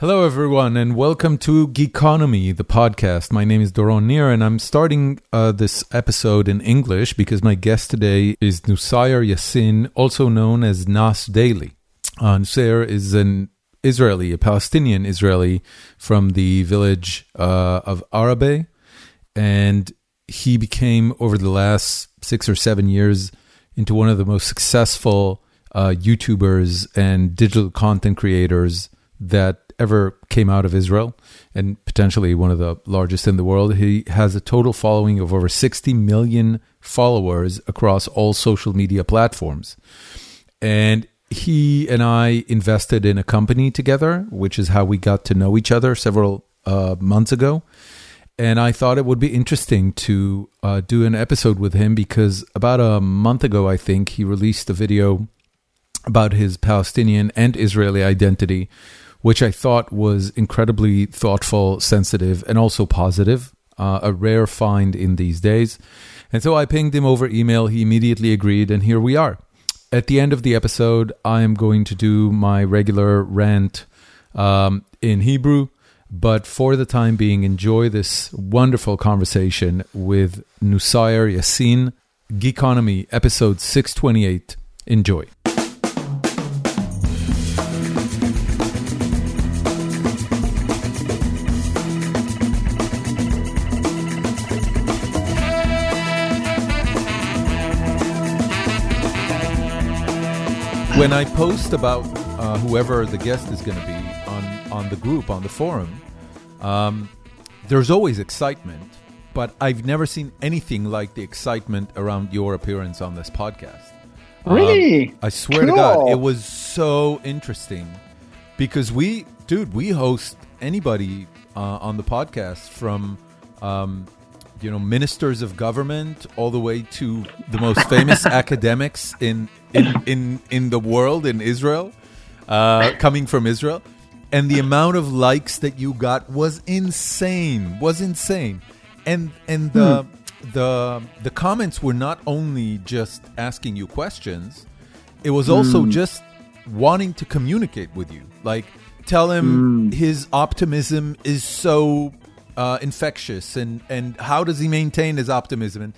Hello, everyone, and welcome to Geekonomy, the podcast. My name is Doron Nir, and I'm starting uh, this episode in English because my guest today is Nuseir Yassin, also known as Nas Daily. Uh, Nuseir is an Israeli, a Palestinian Israeli from the village uh, of Arabe, and he became, over the last six or seven years, into one of the most successful uh, YouTubers and digital content creators that ever came out of Israel and potentially one of the largest in the world. He has a total following of over 60 million followers across all social media platforms. And he and I invested in a company together, which is how we got to know each other several uh, months ago. And I thought it would be interesting to uh, do an episode with him because about a month ago, I think, he released a video about his Palestinian and Israeli identity which I thought was incredibly thoughtful, sensitive, and also positive. Uh, a rare find in these days. And so I pinged him over email. He immediately agreed, and here we are. At the end of the episode, I am going to do my regular rant um, in Hebrew. But for the time being, enjoy this wonderful conversation with Nuseir Yassin, Geekonomy, episode 628. Enjoy. When I post about uh, whoever the guest is going to be on on the group on the forum, um, there's always excitement, but I've never seen anything like the excitement around your appearance on this podcast. Really? Um, I swear cool. to God, it was so interesting because we, dude, we host anybody uh, on the podcast from. Um, you know, ministers of government, all the way to the most famous academics in in in in the world in Israel, uh, coming from Israel, and the amount of likes that you got was insane. Was insane, and and the hmm. the the comments were not only just asking you questions, it was also hmm. just wanting to communicate with you, like tell him hmm. his optimism is so uh, infectious, and and how does he maintain his optimism and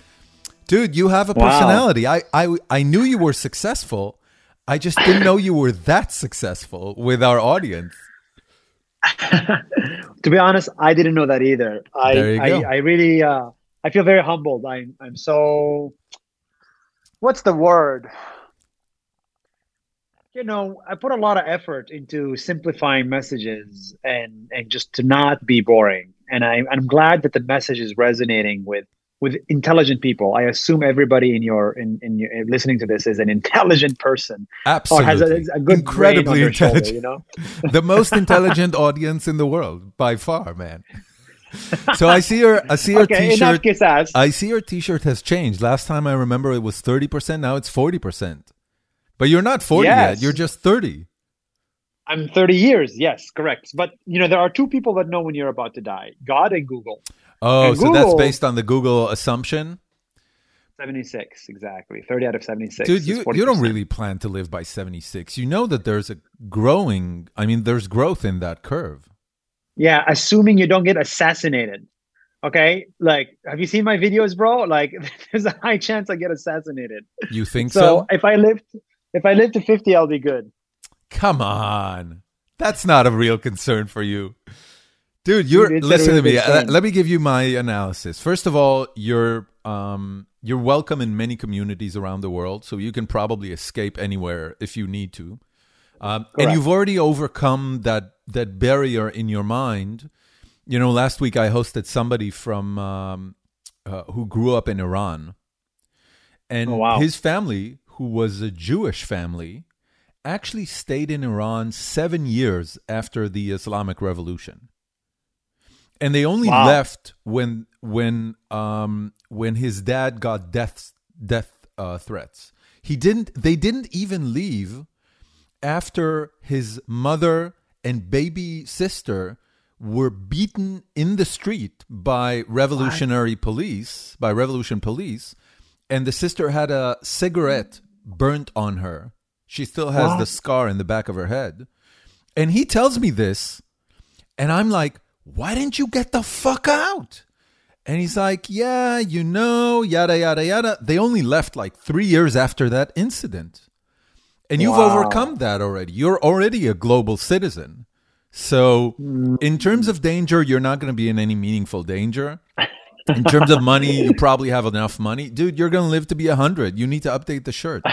Dude, you have a personality. Wow. I, I I knew you were successful. I just didn't know you were that successful with our audience. to be honest, I didn't know that either. I I, I, really uh, I feel very humbled. I'm I'm so what's the word? You know, I put a lot of effort into simplifying messages and and just to not be boring. And I I'm glad that the message is resonating with with intelligent people. I assume everybody in your in, in your, listening to this is an intelligent person. Absolutely, or has a, a good incredibly intelligent. Shoulder, you know, the most intelligent audience in the world by far, man. So I see your I see your okay, t-shirt. I see your t-shirt has changed. Last time I remember it was thirty percent. Now it's forty percent. But you're not forty yes. yet. You're just thirty. I'm 30 years. Yes, correct. But you know, there are two people that know when you're about to die: God and Google. Oh, and so Google, that's based on the Google assumption. 76 exactly 30 out of 76 dude you, you don't really plan to live by 76 you know that there's a growing i mean there's growth in that curve yeah assuming you don't get assassinated okay like have you seen my videos bro like there's a high chance i get assassinated you think so, so if i live if i live to 50 i'll be good come on that's not a real concern for you Dude, you're listen to me. Uh, let me give you my analysis. First of all, you're um, you're welcome in many communities around the world, so you can probably escape anywhere if you need to. Um, and you've already overcome that that barrier in your mind. You know, last week I hosted somebody from um, uh, who grew up in Iran, and oh, wow. his family, who was a Jewish family, actually stayed in Iran seven years after the Islamic Revolution and they only wow. left when when um when his dad got death death uh, threats. He didn't. They didn't even leave after his mother and baby sister were beaten in the street by revolutionary what? police, by revolution police, and the sister had a cigarette burnt on her. She still has what? the scar in the back of her head. And he tells me this And I'm like, why didn't you get the fuck out? And he's like, yeah, you know, yada, yada, yada. They only left like three years after that incident. And you've Wow. overcome that already. You're already a global citizen. So, mm. in terms of danger, you're not going to be in any meaningful danger. In terms of money, you probably have enough money. Dude, you're going to live to be 100. You need to update the shirt.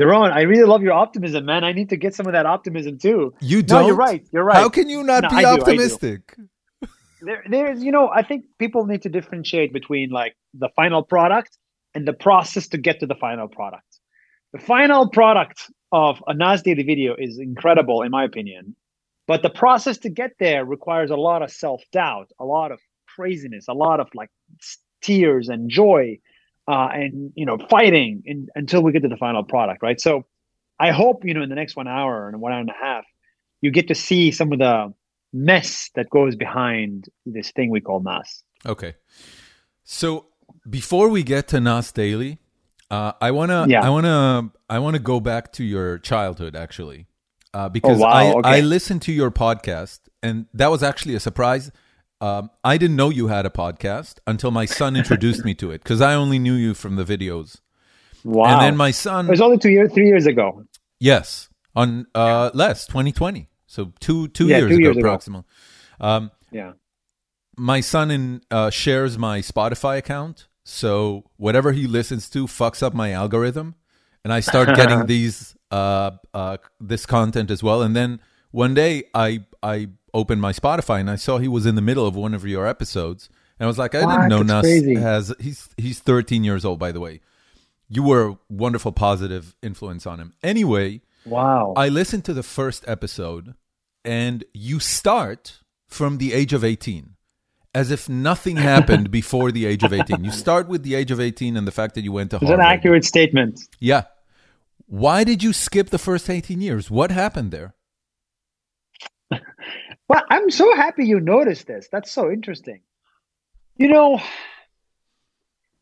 Doron, I really love your optimism, man. I need to get some of that optimism too. You don't. You're right. You're right. How can you not No, be I do, do. optimistic? there, there's, you know, I think people need to differentiate between like the final product and the process to get to the final product. The final product of a Nas Daily video is incredible, in my opinion, but the process to get there requires a lot of self doubt, a lot of craziness, a lot of like tears and joy, uh, and you know, fighting in, until we get to the final product, right? So, I hope you know in the next one hour and one hour and a half, you get to see some of the mess that goes behind this thing we call Nas. Okay. So before we get to Nas Daily, uh, I wanna, Yeah. I wanna, I wanna go back to your childhood actually, uh, because Oh, wow, I, okay. I listened to your podcast, and that was actually a surprise. Um, I didn't know you had a podcast until my son introduced me to it because I only knew you from the videos. Wow. And then my son it was only two years, three years ago. yes, on uh, less 2020, so two two Yeah, years two ago years ago. approximately. Um, Yeah. my son in, uh, shares my Spotify account, so whatever he listens to fucks up my algorithm, and I start getting these uh, uh, this content as well. And then one day I I opened my Spotify and I saw he was in the middle of one of your episodes, and I was like, I didn't know Nas crazy. has he's he's 13 years old by the way. You were a wonderful positive influence on him. Anyway, Wow. I listened to the first episode, and you start from the age of 18, as if nothing happened before the age of 18. You start with the age of 18 and the fact that you went to it's Harvard. an accurate statement. Yeah. Why did you skip the first 18 years? What happened there? Well, I'm so happy you noticed this. That's so interesting. You know,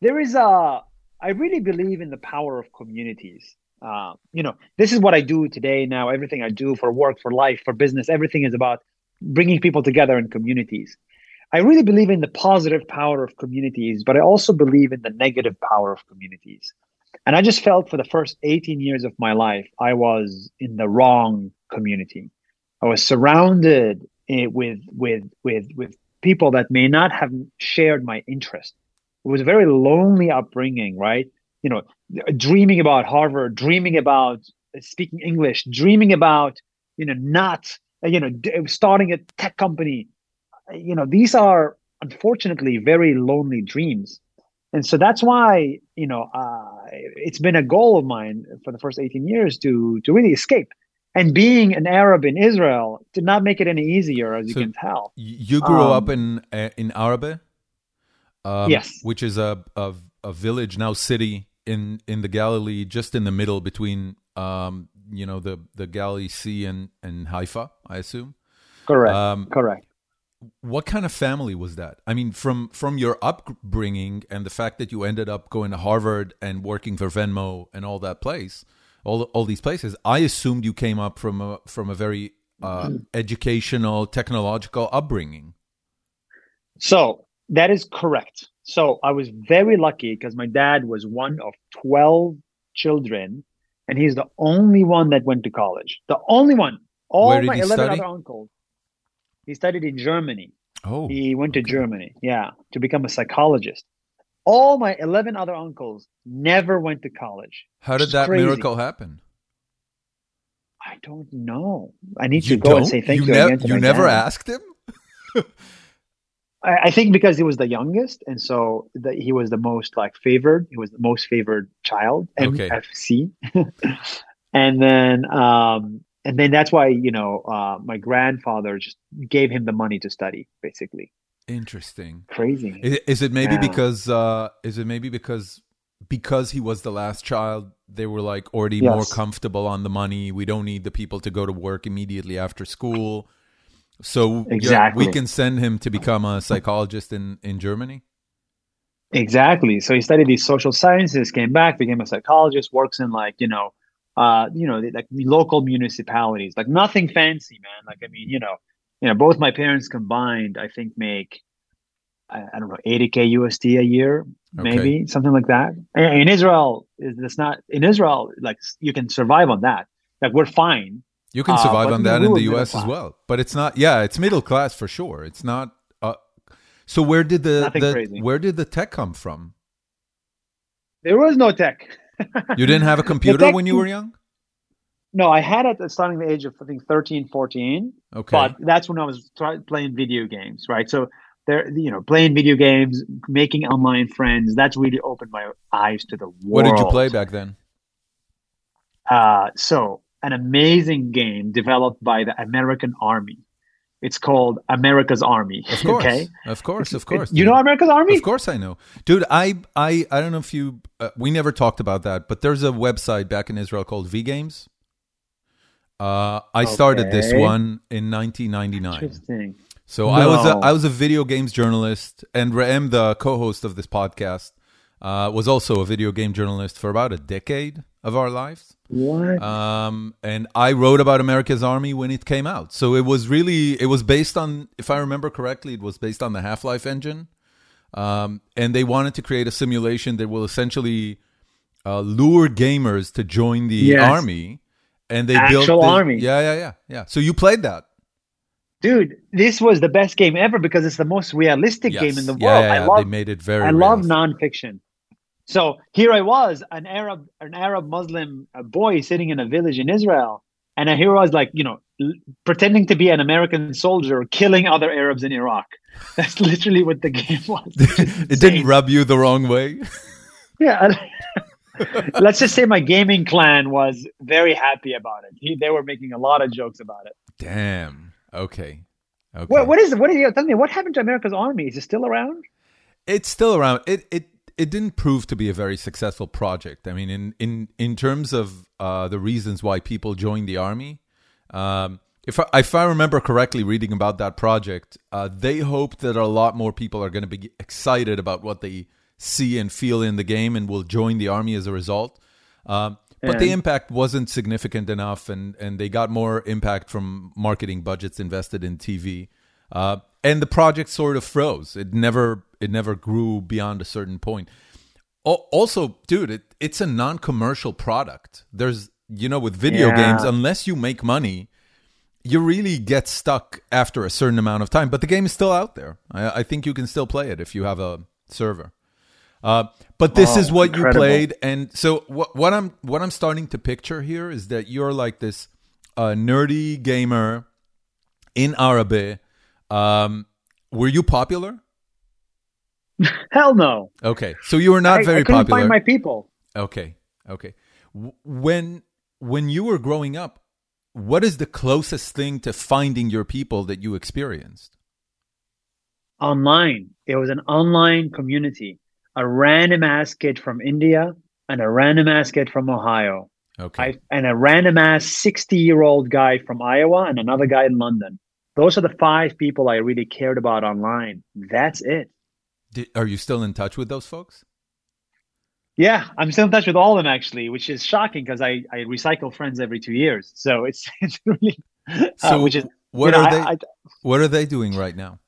there is a, I really believe in the power of communities. Uh, you know, this is what I do today now. Everything I do for work, for life, for business, everything is about bringing people together in communities. I really believe in the positive power of communities, but I also believe in the negative power of communities. And I just felt for the first 18 years of my life, I was in the wrong community. I was surrounded eh, with with with with people that may not have shared my interest. It was a very lonely upbringing, right? You know, dreaming about Harvard, dreaming about speaking English, dreaming about you know not you know starting a tech company. You know, these are unfortunately very lonely dreams, and so that's why you know uh, it's been a goal of mine for the first 18 years to to really escape. And being an Arab in Israel did not make it any easier, as you can tell. You grew Um, up in uh, in Arabe, um, Yes. which is a, a a village now city in in the Galilee, just in the middle between um, you know the the Galilee Sea and and Haifa, I assume. Correct. Um, Correct. what kind of family was that? I mean, from from your upbringing and the fact that you ended up going to Harvard and working for Venmo and all that place, all all these places, I assumed you came up from a from a very uh, educational, technological upbringing. So that is correct. So I was very lucky because my dad was one of 12 children, and he's the only one that went to college. The only one. All my he 11 study? other uncles. He studied in Germany. Oh, He went to okay. Germany, yeah, to become a psychologist. All my 11 other uncles never went to college. how did that crazy. miracle happen? I don't know. I need You to go don't. and say thank you, you, nev- again to you never dad. asked him. I, I think because he was the youngest, and so the, he was the most like favored. He was the most favored child, Okay. MFC. and then, um, and then that's why you know uh, my grandfather just gave him the money to study. Basically, Interesting. crazy. Is, is it maybe Yeah. because uh, is it maybe because because he was the last child, they were like already more comfortable on the money. We don't need the people to go to work immediately after school. So Exactly. we can send him to become a psychologist in, in Germany. Exactly. So he studied these social sciences, came back, became a psychologist, works in like, you know, uh, you know, like local municipalities, like nothing fancy, man. Like, I mean, you know, you know, both my parents combined, I think, make I, I don't know, 80k USD a year, maybe okay. something like that. In Israel, it's not in Israel. Like you can survive on that. Like we're fine. You can uh, survive uh, on that in the U.S. as well, but it's not. Yeah, it's middle class for sure. It's not. Uh, so where did the, the where did the tech come from? There was no tech. you didn't have a computer when you were young? No, I had it at starting the age of I think 13, 14. Okay. But that's when I was playing video games, right? So there, you know, playing video games, making online friends. That's really opened my eyes to the world. What did you play back then? Uh, so an amazing game developed by the American Army. It's called America's Army. Of course, okay? of course, of course. You know America's Army? Of course, I know, dude. I, I, I don't know if you. Uh, we never talked about that, but there's a website back in Israel called V Games. Uh, I okay. started this one in 1999. Interesting. So no. I was a, I was a video games journalist, and Raem, the co-host of this podcast, uh, was also a video game journalist for about a decade of our lives. What? Um, and I wrote about America's Army when it came out. So it was really it was based on, if I remember correctly, it was based on the Half Life engine. Um, and they wanted to create a simulation that will essentially uh, lure gamers to join the yes. army. And they Actual built this, army. Yeah, yeah, yeah, yeah. So you played that dude, this was the best game ever because it's the most realistic yes. game in the world. Yeah, yeah. I love, they made it very. I realistic. love nonfiction. So here I was, an Arab, an Arab Muslim boy sitting in a village in Israel, and here I was, like you know, pretending to be an American soldier, killing other Arabs in Iraq. That's literally what the game was. it didn't rub you the wrong way. yeah. Let's just say my gaming clan was very happy about it. He, they were making a lot of jokes about it. Damn. Okay. Okay. What, what is it? What is it? Tell me, what happened to America's Army? Is it still around? It's still around. It it it didn't prove to be a very successful project. I mean, in in in terms of uh, the reasons why people joined the army, um, if I, if I remember correctly, reading about that project, uh, they hoped that a lot more people are going to be excited about what they see and feel in the game and will join the army as a result. Um, but the impact wasn't significant enough, and and they got more impact from marketing budgets invested in TV. Uh, and the project sort of froze. It never it never grew beyond a certain point. Also, dude, it, it's a non-commercial product. There's you know with video yeah. games, unless you make money, you really get stuck after a certain amount of time. But the game is still out there. I, I think you can still play it if you have a server. Uh, but this oh, is what incredible. you played, and so what, what I'm what I'm starting to picture here is that you're like this uh, nerdy gamer in Arabe. Um, were you popular? Hell no. Okay, so you were not I, very I popular. Find my people. Okay, okay. When when you were growing up, what is the closest thing to finding your people that you experienced? Online. It was an online community a random ass kid from India and a random ass kid from Ohio. Okay. I, and a random ass 60 year old guy from Iowa and another guy in London. Those are the five people I really cared about online. That's it. Did, are you still in touch with those folks? Yeah, I'm still in touch with all of them actually, which is shocking because I, I recycle friends every two years. So it's it's really uh, so uh, which is what are know, they I, I, what are they doing right now?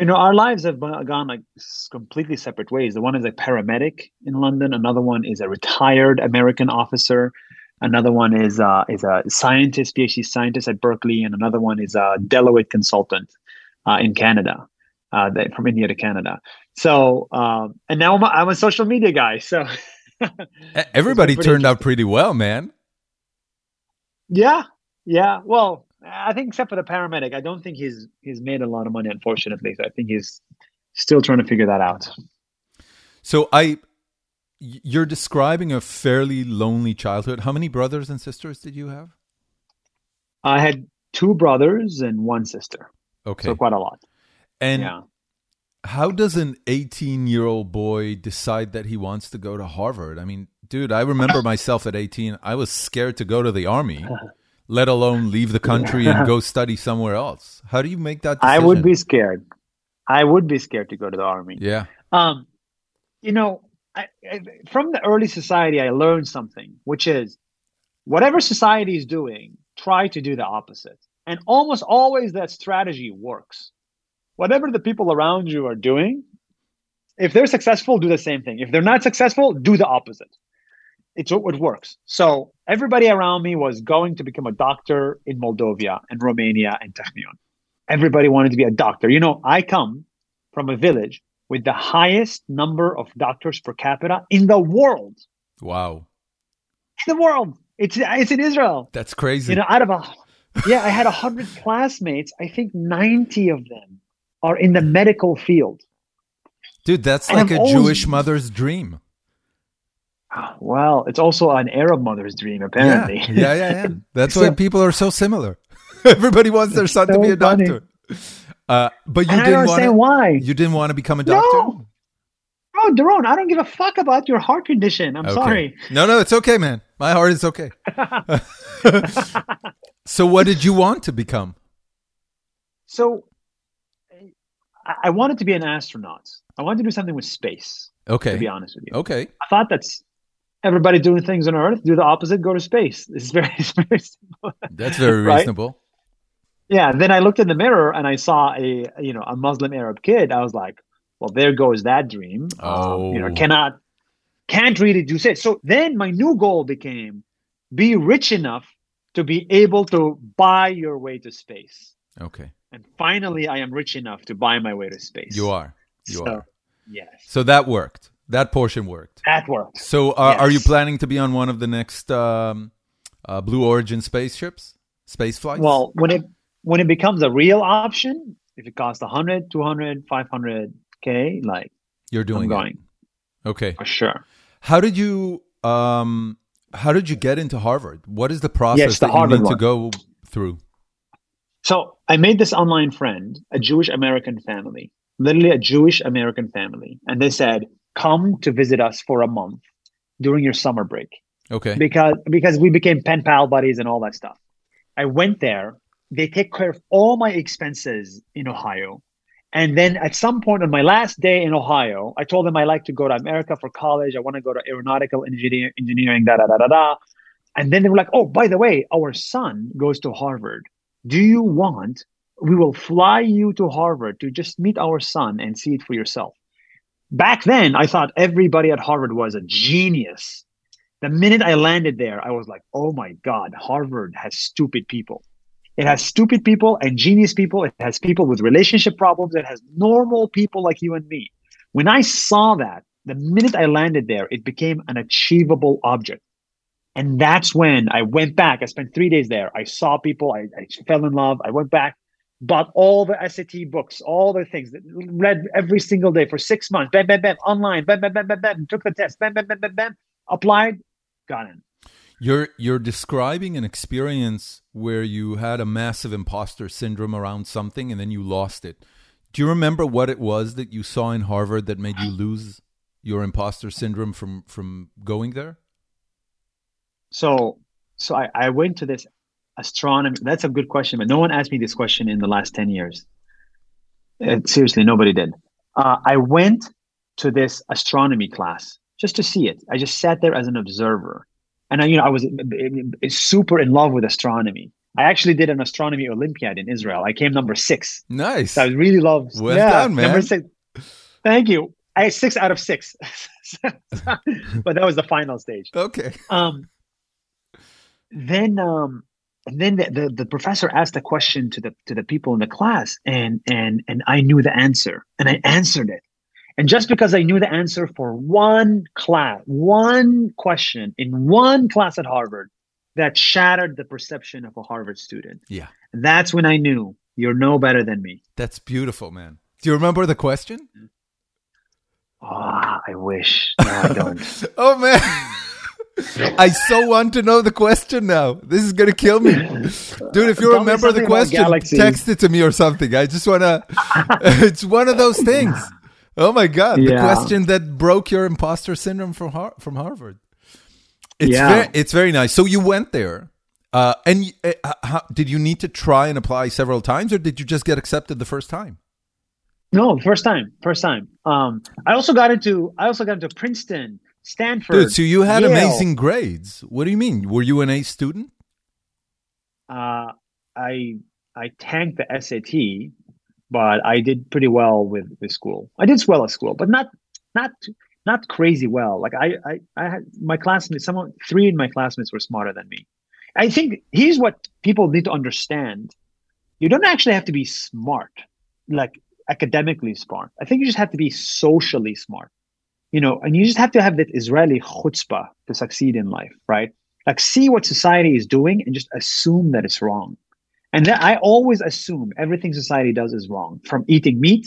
You know our lives have gone like completely separate ways. The one is a paramedic in london another one is a retired american officer another one is uh, is a scientist phd scientist at berkeley and another one is a deloitte consultant uh, in canada uh, from india to canada. So um, and now I'm a, I'm a social media guy so. Everybody turned out pretty well man. Yeah yeah. Well I think except for the paramedic, I don't think he's he's made a lot of money, unfortunately. So I think he's still trying to figure that out. So I you're describing a fairly lonely childhood. How many brothers and sisters did you have? I had two brothers and one sister. Okay. So quite a lot. And yeah. how does an 18 year old boy decide that he wants to go to Harvard? I mean, dude, I remember myself at 18, I was scared to go to the army. let alone leave the country and go study somewhere else. How do you make that decision? I would be scared. I would be scared to go to the army. Yeah. Um, you know, I, I, from the early society, I learned something, which is whatever society is doing, try to do the opposite. And almost always that strategy works. Whatever the people around you are doing, if they're successful, do the same thing. If they're not successful, do the opposite. It's, it works. So everybody around me was going to become a doctor in Moldova and Romania and Technion. Everybody wanted to be a doctor. You know, I come from a village with the highest number of doctors per capita in the world. Wow. In the world. It's it's in Israel. That's crazy. You know, out of a yeah, I had a hundred classmates. I think ninety of them are in the medical field. Dude, that's and like I'm a always, Jewish mother's dream. Well, it's also an Arab mother's dream, apparently. Yeah, yeah, yeah. yeah. That's so, why people are so similar. Everybody wants their son so to be a doctor. Uh, but you and didn't want to, why. You didn't want to become a doctor. No. Oh, Doron, I don't give a fuck about your heart condition. I'm okay. sorry. No, no, it's okay, man. My heart is okay. so, what did you want to become? So, I wanted to be an astronaut. I wanted to do something with space. Okay. To be honest with you. Okay. I thought that's everybody doing things on Earth. Do the opposite. Go to space. This is very, very simple. That's very right? reasonable. Yeah. Then I looked in the mirror and I saw a you know a Muslim Arab kid. I was like, well, there goes that dream. Oh. Um, you know, cannot can't really do it. So then my new goal became be rich enough to be able to buy your way to space. Okay. And finally, I am rich enough to buy my way to space. You are. You so, are. Yes. So that worked. That portion worked. That worked. So uh, yes. are you planning to be on one of the next um, uh, Blue Origin spaceships, space flights? Well, when it when it becomes a real option, if it costs 100, 200, 500k, like you're doing I'm going. It. Okay. For sure. How did you um how did you get into Harvard? What is the process yes, the that Harvard you need one. to go through? So I made this online friend, a Jewish American family, literally a Jewish American family. And they said, come to visit us for a month during your summer break. Okay. Because because we became pen pal buddies and all that stuff. I went there. They take care of all my expenses in Ohio. And then at some point on my last day in Ohio, I told them I like to go to America for college. I want to go to aeronautical engineer, engineering, da da da da da. And then they were like, oh, by the way, our son goes to Harvard. Do you want? We will fly you to Harvard to just meet our son and see it for yourself. Back then, I thought everybody at Harvard was a genius. The minute I landed there, I was like, oh my God, Harvard has stupid people. It has stupid people and genius people. It has people with relationship problems. It has normal people like you and me. When I saw that, the minute I landed there, it became an achievable object. And that's when I went back. I spent three days there. I saw people. I, I fell in love. I went back, bought all the SAT books, all the things, that read every single day for six months. Bam, bam, bam, online. Bam, bam, bam, bam, bam. Took the test. Bam, bam, bam, bam, bam. Applied. Got in. You're you're describing an experience where you had a massive imposter syndrome around something and then you lost it. Do you remember what it was that you saw in Harvard that made you lose your imposter syndrome from from going there? So so I, I went to this astronomy. That's a good question, but no one asked me this question in the last 10 years. Uh, seriously, nobody did. Uh, I went to this astronomy class just to see it. I just sat there as an observer. And I, you know, I was super in love with astronomy. I actually did an astronomy Olympiad in Israel. I came number six. Nice. So I really loved. Well yeah, done, man. Number six. Thank you. I had six out of six, but that was the final stage. Okay. Um, then um and then the, the, the professor asked a question to the to the people in the class and and and I knew the answer and I answered it. And just because I knew the answer for one class, one question in one class at Harvard, that shattered the perception of a Harvard student. Yeah. And that's when I knew you're no better than me. That's beautiful, man. Do you remember the question? Oh, I wish. No, I don't. oh man. I so want to know the question now. This is gonna kill me, dude. If you Tell remember the question, text it to me or something. I just wanna. it's one of those things. Oh my god, yeah. the question that broke your imposter syndrome from Har- from Harvard. It's yeah. very, it's very nice. So you went there, uh, and uh, how, did you need to try and apply several times, or did you just get accepted the first time? No, first time, first time. Um, I also got into I also got into Princeton Stanford. Dude, so you had Yale. amazing grades. What do you mean? Were you an A student? Uh, I I tanked the SAT, but I did pretty well with with school. I did well at school, but not not not crazy well. Like I I, I had my classmates. Someone three of my classmates were smarter than me. I think here's what people need to understand. You don't actually have to be smart, like academically smart. I think you just have to be socially smart. You know, and you just have to have that Israeli chutzpah to succeed in life, right? Like see what society is doing and just assume that it's wrong. And then I always assume everything society does is wrong, from eating meat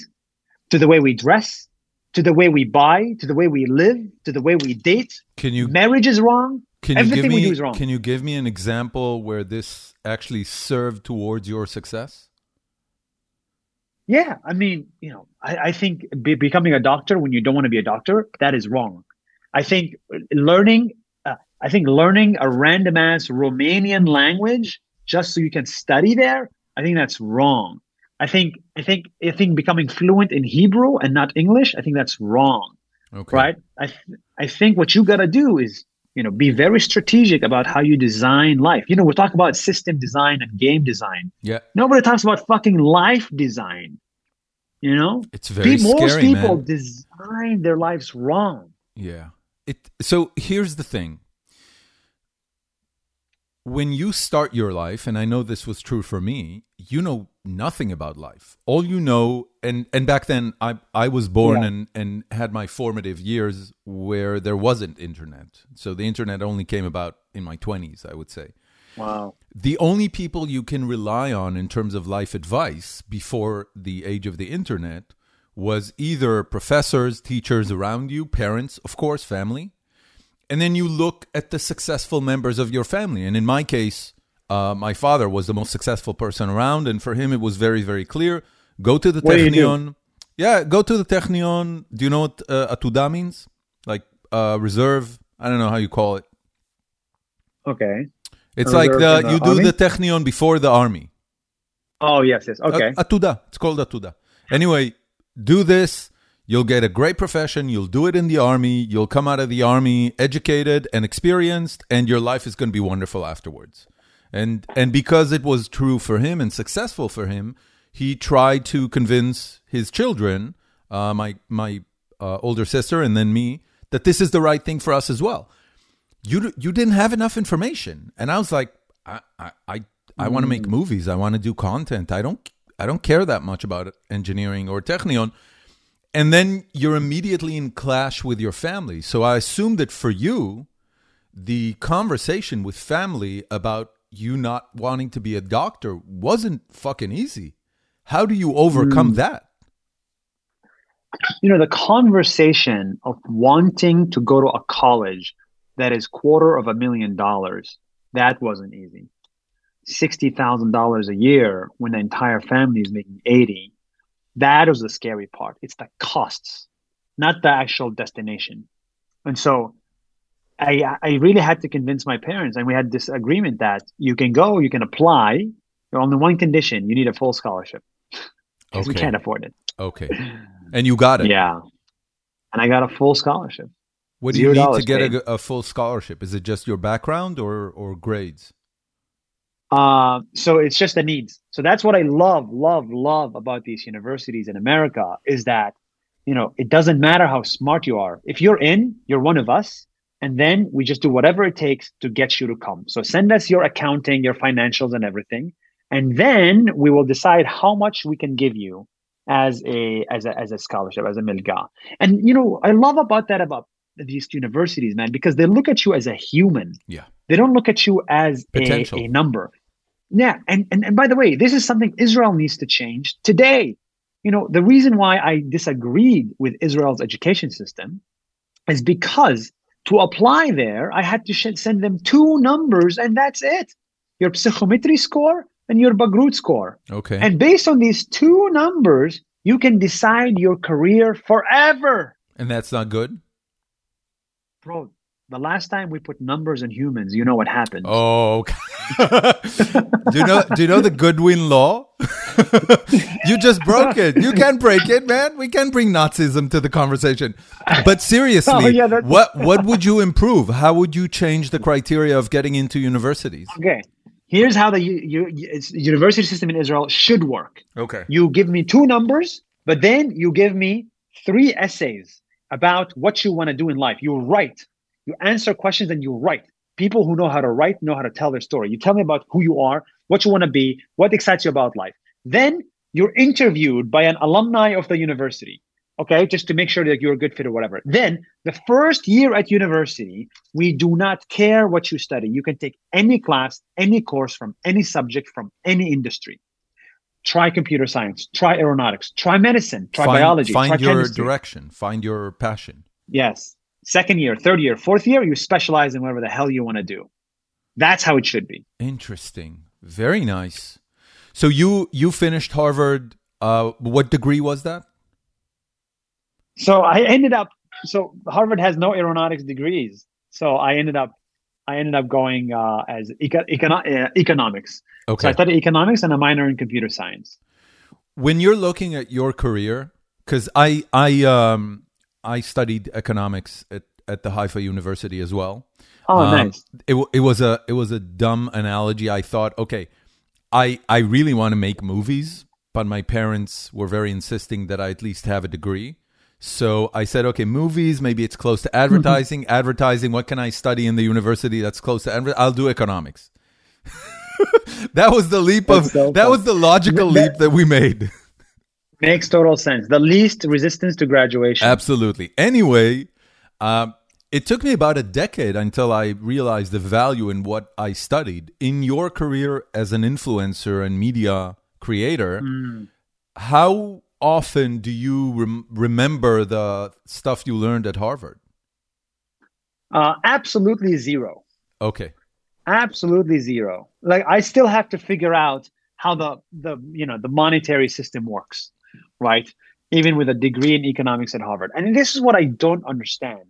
to the way we dress, to the way we buy, to the way we live, to the way we date. Can you Marriage is wrong. can you everything give me we do is wrong. can you give me an example where this actually served towards your success? Yeah, I mean, you know, I, I think be, becoming a doctor when you don't want to be a doctor, that is wrong. I think learning, uh, I think learning a random ass Romanian language just so you can study there, I think that's wrong. I think, I think, I think becoming fluent in Hebrew and not English, I think that's wrong. Okay. right? I th- I think what you got to do is you know be very strategic about how you design life. You know, we talk about system design and game design. Yeah. Nobody talks about fucking life design. You know, It's very Pe- most scary, people man. design their lives wrong. Yeah. It so here's the thing. When you start your life, and I know this was true for me, you know nothing about life. All you know, and and back then I I was born Yeah. and and had my formative years where there wasn't internet. So the internet only came about in my 20s, I would say. Wow. the only people you can rely on in terms of life advice before the age of the internet was either professors, teachers around you, parents, of course, family. And then you look at the successful members of your family. And in my case, uh, my father was the most successful person around. And for him, it was very, very clear go to the What do you do? Technion. Yeah, go to the Technion. Do you know what uh, Atuda means? Like uh, reserve. I don't know how you call it. Okay. It's like the the you do the Technion before the army. Oh yes, yes. Okay. Atuda. It's called Atuda. Anyway, do this. You'll get a great profession. You'll do it in the army. You'll come out of the army educated and experienced, and your life is going to be wonderful afterwards. And and because it was true for him and successful for him, he tried to convince his children, uh, my my uh, older sister, and then me, that this is the right thing for us as well. You you didn't have enough information, and I was like, I I I, I want to make movies. I want to do content. I don't I don't care that much about engineering or technion. And then you're immediately in clash with your family. So I assume that for you, the conversation with family about you not wanting to be a doctor wasn't fucking easy. How do you overcome mm. that? you know the conversation of wanting to go to a college that is quarter of a million dollars that wasn't easy $60000 a year when the entire family is making 80 that was the scary part it's the costs not the actual destination and so i i really had to convince my parents and we had this agreement that you can go you can apply but only one condition you need a full scholarship because we can't afford it Okay. And you got it. yeah. And I got a full scholarship. What do you need to get a, a full scholarship? Is it just your background or, or grades? Uh, so it's just the needs. So that's what I love, love, love about these universities in America is that, you know, it doesn't matter how smart you are. If you're in, you're one of us. And then we just do whatever it takes to get you to come. So send us your accounting, your financials, and everything. And then we will decide how much we can give you as a as a as a scholarship, as a milga. And you know, I love about that about these universities, man, because they look at you as a human. Yeah. They don't look at you as a, a number. Yeah, and, and and by the way, this is something Israel needs to change today. You know, the reason why I disagreed with Israel's education system is because to apply there, I had to sh- send them two numbers, and that's it: your psychometry score and your Bagrut score. Okay. And based on these two numbers, you can decide your career forever. and that's not good? Bro, the last time we put numbers in humans, you know what happened. Oh, okay. do you know? Do you know the Godwin law? you just broke it. You can't break it, man. We can bring Nazism to the conversation. But seriously, Oh, yeah, what what would you improve? How would you change the criteria of getting into universities? Okay. Here's how the u- u- it's- university system in Israel should work. Okay. You give me two numbers, but then you give me three essays about what you want to do in life. You write, you answer questions, and you write. People who know how to write know how to tell their story. You tell me about who you are, what you want to be, what excites you about life. Then you're interviewed by an alumni of the university, okay, just to make sure that you're a good fit or whatever. Then the first year at university, we do not care what you study. You can take any class, any course from any subject from any industry. Try computer science, try aeronautics, try medicine, try find, biology, Find try your chemistry. direction. Find your passion. Yes. Second year, third year, fourth year, you specialize in whatever the hell you want to do. That's how it should be. Interesting. Very nice. So you you finished Harvard. Uh, what degree was that? So I ended up. So Harvard has no aeronautics degrees. So I ended up. I ended up going uh, as eco- econo- uh, economics. So Okay. I studied economics and a minor in computer science. when you're looking at your career, because I I um I studied economics at at the Haifa University as well. Oh, Um, nice. It it was a it was a dumb analogy. I thought, okay, I I really want to make movies, but my parents were very insisting that I at least have a degree. So I said, okay, movies. Maybe it's close to advertising. advertising. What can I study in the university that's close to? Adver- I'll do economics. that was the leap of. So that was the logical That- leap that we made. Makes total sense. The least resistance to graduation. Absolutely. Anyway, um, it took me about a decade until I realized the value in what I studied. In your career as an influencer and media creator, Mm. how often do you rem- remember the stuff you learned at Harvard? Uh, absolutely zero. Okay. absolutely zero like i still have to figure out how the the you know the monetary system works right even with a degree in economics at harvard and this is what i don't understand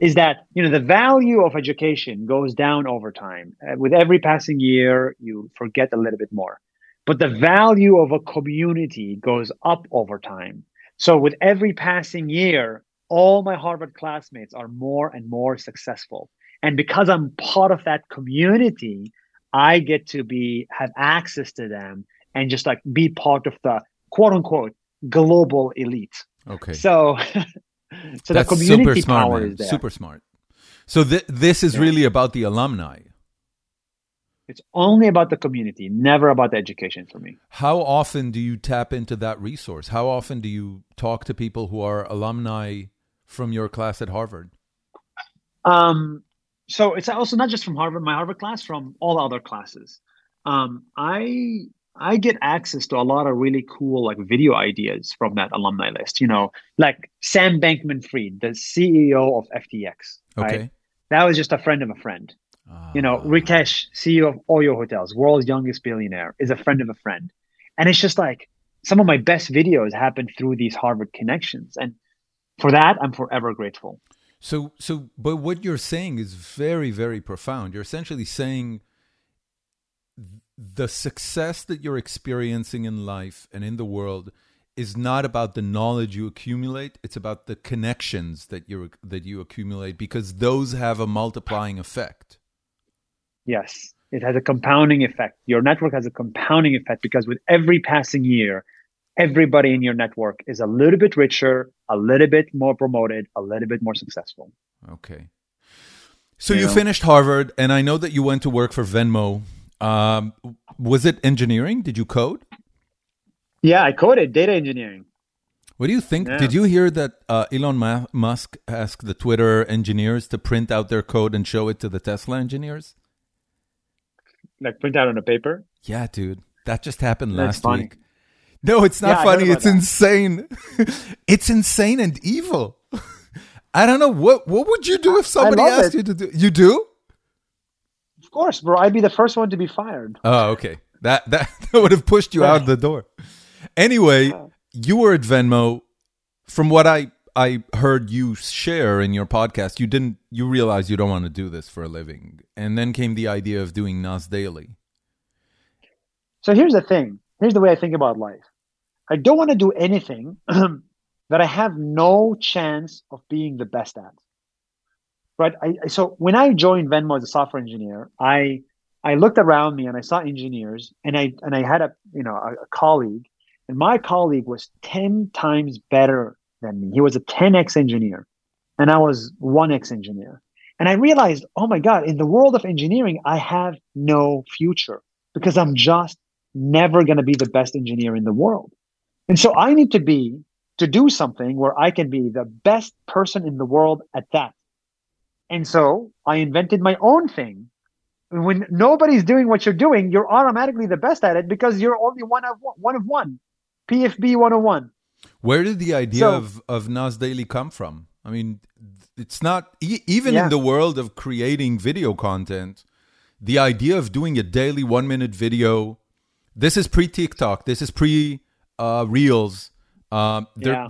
is that you know the value of education goes down over time. Uh, with every passing year you forget a little bit more. But the value of a community goes up over time. So with every passing year all my harvard classmates are more and more successful. And because i'm part of that community i get to be have access to them and just like be part of the quote unquote global elite. Okay. so so That's the community super smart, power man. is there Super smart. So th- this is Yeah. really about the alumni. it's only about the community never about the education for me How often do you tap into that resource? How often do you talk to people who are alumni from your class at Harvard? Um, so it's also not just from Harvard, my Harvard class, from all other classes. Um, I I get access to a lot of really cool like video ideas from that alumni list. You know, like Sam Bankman-Fried, the CEO of FTX. Right? Okay. That was just a friend of a friend. You know, Ah. Ritesh, CEO of Oyo Hotels, world's youngest billionaire, is a friend of a friend. And it's just like some of my best videos happen through these Harvard connections. And for that, I'm forever grateful. So, so, but what you're saying is very, very profound. You're essentially saying the success that you're experiencing in life and in the world is not about the knowledge you accumulate. It's about the connections that you that you accumulate because those have a multiplying effect. Yes, it has a compounding effect. Your network has a compounding effect because with every passing year, everybody in your network is a little bit richer, a little bit more promoted, a little bit more successful. Okay. So You you know? finished Harvard, and I know that you went to work for Venmo. Um, was it engineering? Did you code? Yeah, I coded data engineering. What do you think? Yeah. Did you hear that uh, Elon Musk asked the Twitter engineers to print out their code and show it to the Tesla engineers? Like print out on a paper. Yeah, dude. That just happened That's last funny. week. No, it's not Yeah, funny. It's that. insane. it's insane and evil. I don't know what what would you do if somebody asked it. you to do You do? Of course, bro. I'd be the first one to be fired. Oh, okay. That that, that would have pushed you out the door. Anyway, you were at Venmo. From what I I heard you share in your podcast, you didn't you realized you don't want to do this for a living, and then came the idea of doing Nas Daily. So here's the thing. Here's the way I think about life. I don't want to do anything that I have no chance of being the best at. Right. I, so when I joined Venmo as a software engineer, I I looked around me and I saw engineers, and I and I had a you know a, a colleague, and my colleague was ten times better than me. He was a 10x engineer, and I was 1x engineer. And I realized, oh my God, in the world of engineering, I have no future because I'm just never going to be the best engineer in the world. And so I need to be to do something where I can be the best person in the world at that. And so I invented my own thing. When nobody's doing what you're doing, you're automatically the best at it because you're only one of one, one of one. PFB 101. Where did the idea so, of, of Nas Daily come from? I mean, it's not, e- even yeah. in the world of creating video content, the idea of doing a daily one minute video, this is pre TikTok, this is pre uh, Reels. Uh, yeah.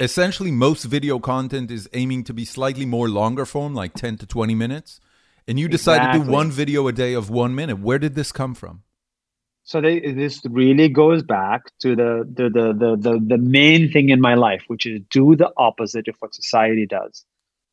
Essentially, most video content is aiming to be slightly more longer form, like 10 to 20 minutes. And you decided exactly. to do one video a day of one minute. Where did this come from? So they, this really goes back to the, the the, the the the main thing in my life, which is do the opposite of what society does.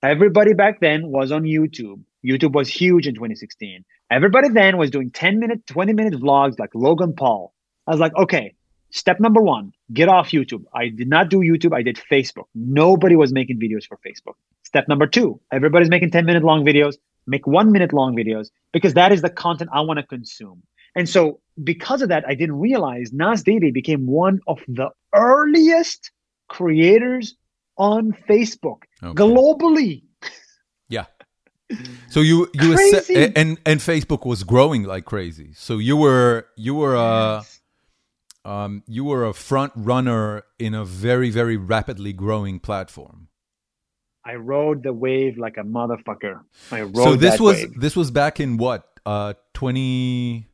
Everybody back then was on YouTube. YouTube was huge in 2016. Everybody then was doing 10 minute, 20 minute vlogs like Logan Paul. I was like, okay, step number one, get off YouTube. I did not do YouTube. I did Facebook. Nobody was making videos for Facebook. Step number two, everybody's making 10 minute long videos. Make one minute long videos because that is the content I want to consume. And so because of that, I didn't realize Nas Daily became one of the earliest creators on Facebook okay. globally. Yeah. So you you were and and Facebook was growing like crazy. So you were you were a yes. Um you were a front runner in a very very rapidly growing platform. I rode the wave like a motherfucker. I rode So this was wave. this was back in what? Uh 20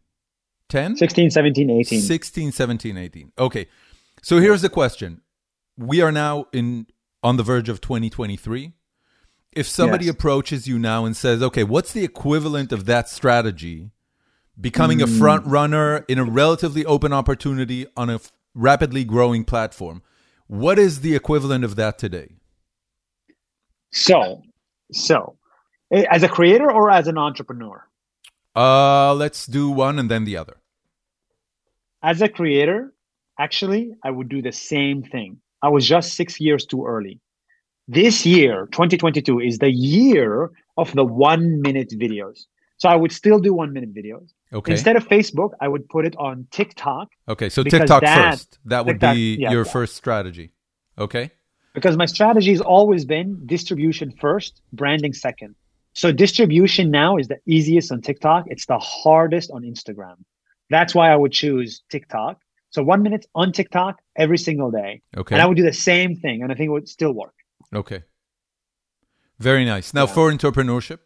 10? 16, 17, 18. 16, 17, 18. Okay. So here's the question. We are now in on the verge of 2023. If somebody yes. approaches you now and says, "Okay, what's the equivalent of that strategy?" Becoming mm. a front runner in a relatively open opportunity on a f- rapidly growing platform. What is the equivalent of that today? So, so as a creator or as an entrepreneur? Uh, let's do one and then the other. As a creator, actually, I would do the same thing. I was just six years too early. This year, 2022, is the year of the one minute videos. So I would still do one minute videos. Okay. Instead of Facebook, I would put it on TikTok. Okay, so TikTok that, first. That would TikTok, be yeah, your yeah. first strategy. Okay. Because my strategy has always been distribution first, branding second. So distribution now is the easiest on TikTok. It's the hardest on Instagram. That's why I would choose TikTok. So one minute on TikTok every single day. Okay. And I would do the same thing, and I think it would still work. Okay. Very nice. Now yeah. for entrepreneurship.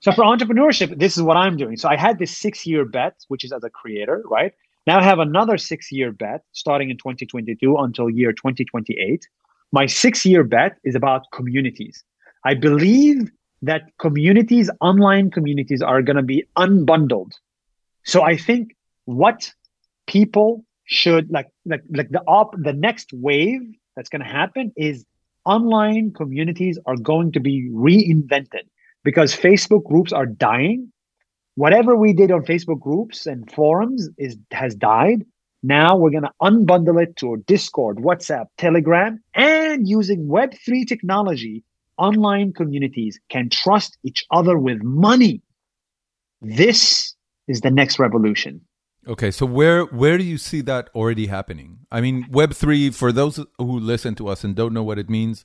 So for entrepreneurship, this is what I'm doing. So I had this six year bet, which is as a creator, right? Now I have another six year bet starting in 2022 until year 2028. My six year bet is about communities. I believe that communities, online communities, are going to be unbundled so I think what people should like like like the op the next wave that's going to happen is online communities are going to be reinvented because Facebook groups are dying. Whatever we did on Facebook groups and forums is has died. Now we're going to unbundle it to Discord, WhatsApp, Telegram, and using Web3 technology, online communities can trust each other with money. This is the next revolution. Okay, so where where do you see that already happening? I mean, Web three for those who listen to us and don't know what it means,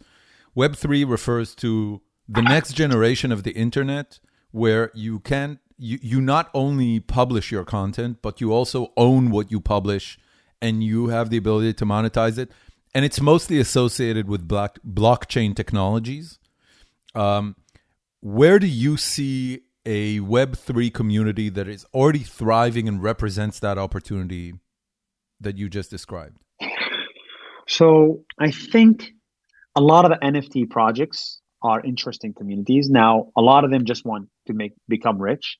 Web three refers to the next generation of the internet, where you can you you not only publish your content, but you also own what you publish, and you have the ability to monetize it. And it's mostly associated with black, blockchain technologies. Um, where do you see a Web3 community that is already thriving and represents that opportunity that you just described? So I think a lot of the NFT projects are interesting communities. Now, a lot of them just want to make become rich,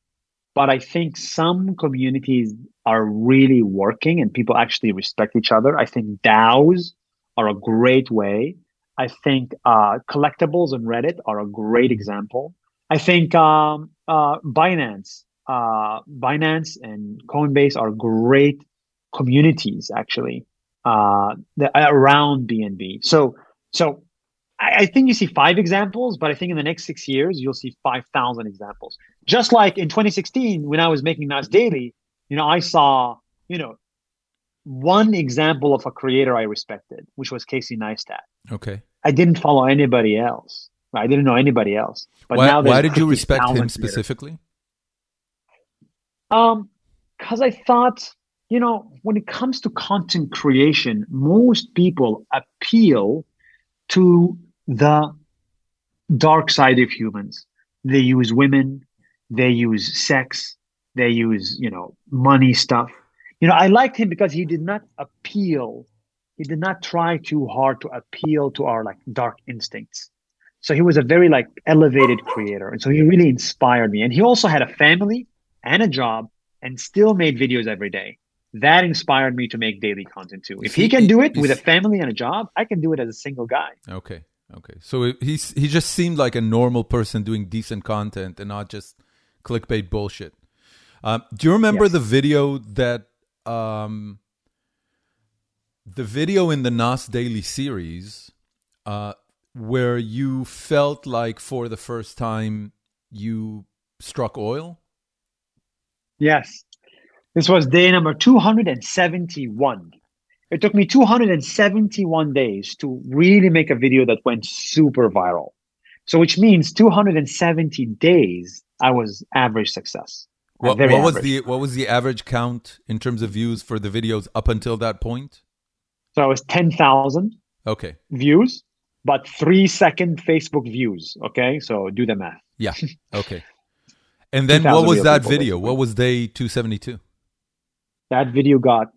but I think some communities are really working and people actually respect each other. I think DAOs are a great way. I think uh, collectibles and Reddit are a great example. I think um, uh, Binance uh, Binance and Coinbase are great communities actually uh, around BNB. So so I, I think you see five examples, but I think in the next six years you'll see five thousand examples. Just like in 2016 when I was making Nas Daily, you know, I saw you know one example of a creator I respected, which was Casey Neistat. Okay. I didn't follow anybody else. I didn't know anybody else. But why, now why did you respect him specifically? Um, because I thought, you know, when it comes to content creation, most people appeal to the dark side of humans. They use women, they use sex, they use, you know, money stuff. You know, I liked him because he did not appeal, he did not try too hard to appeal to our like dark instincts. So he was a very like elevated creator. And so he really inspired me. And he also had a family and a job and still made videos every day. That inspired me to make daily content too. If he can do it with a family and a job, I can do it as a single guy. Okay. Okay. So he's he just seemed like a normal person doing decent content and not just clickbait bullshit. Um, do you remember yes. the video that um, the video in the Nas Daily series uh, where you felt like for the first time you struck oil? Yes. This was day number 271. It took me 271 days to really make a video that went super viral. So, which means 270 days I was average success. What, what was the what was the average count in terms of views for the videos up until that point? So I was 10,000 okay views, but three second Facebook views. Okay, so do the math. Yeah. Okay. And then what was that video? What was day 272? That video got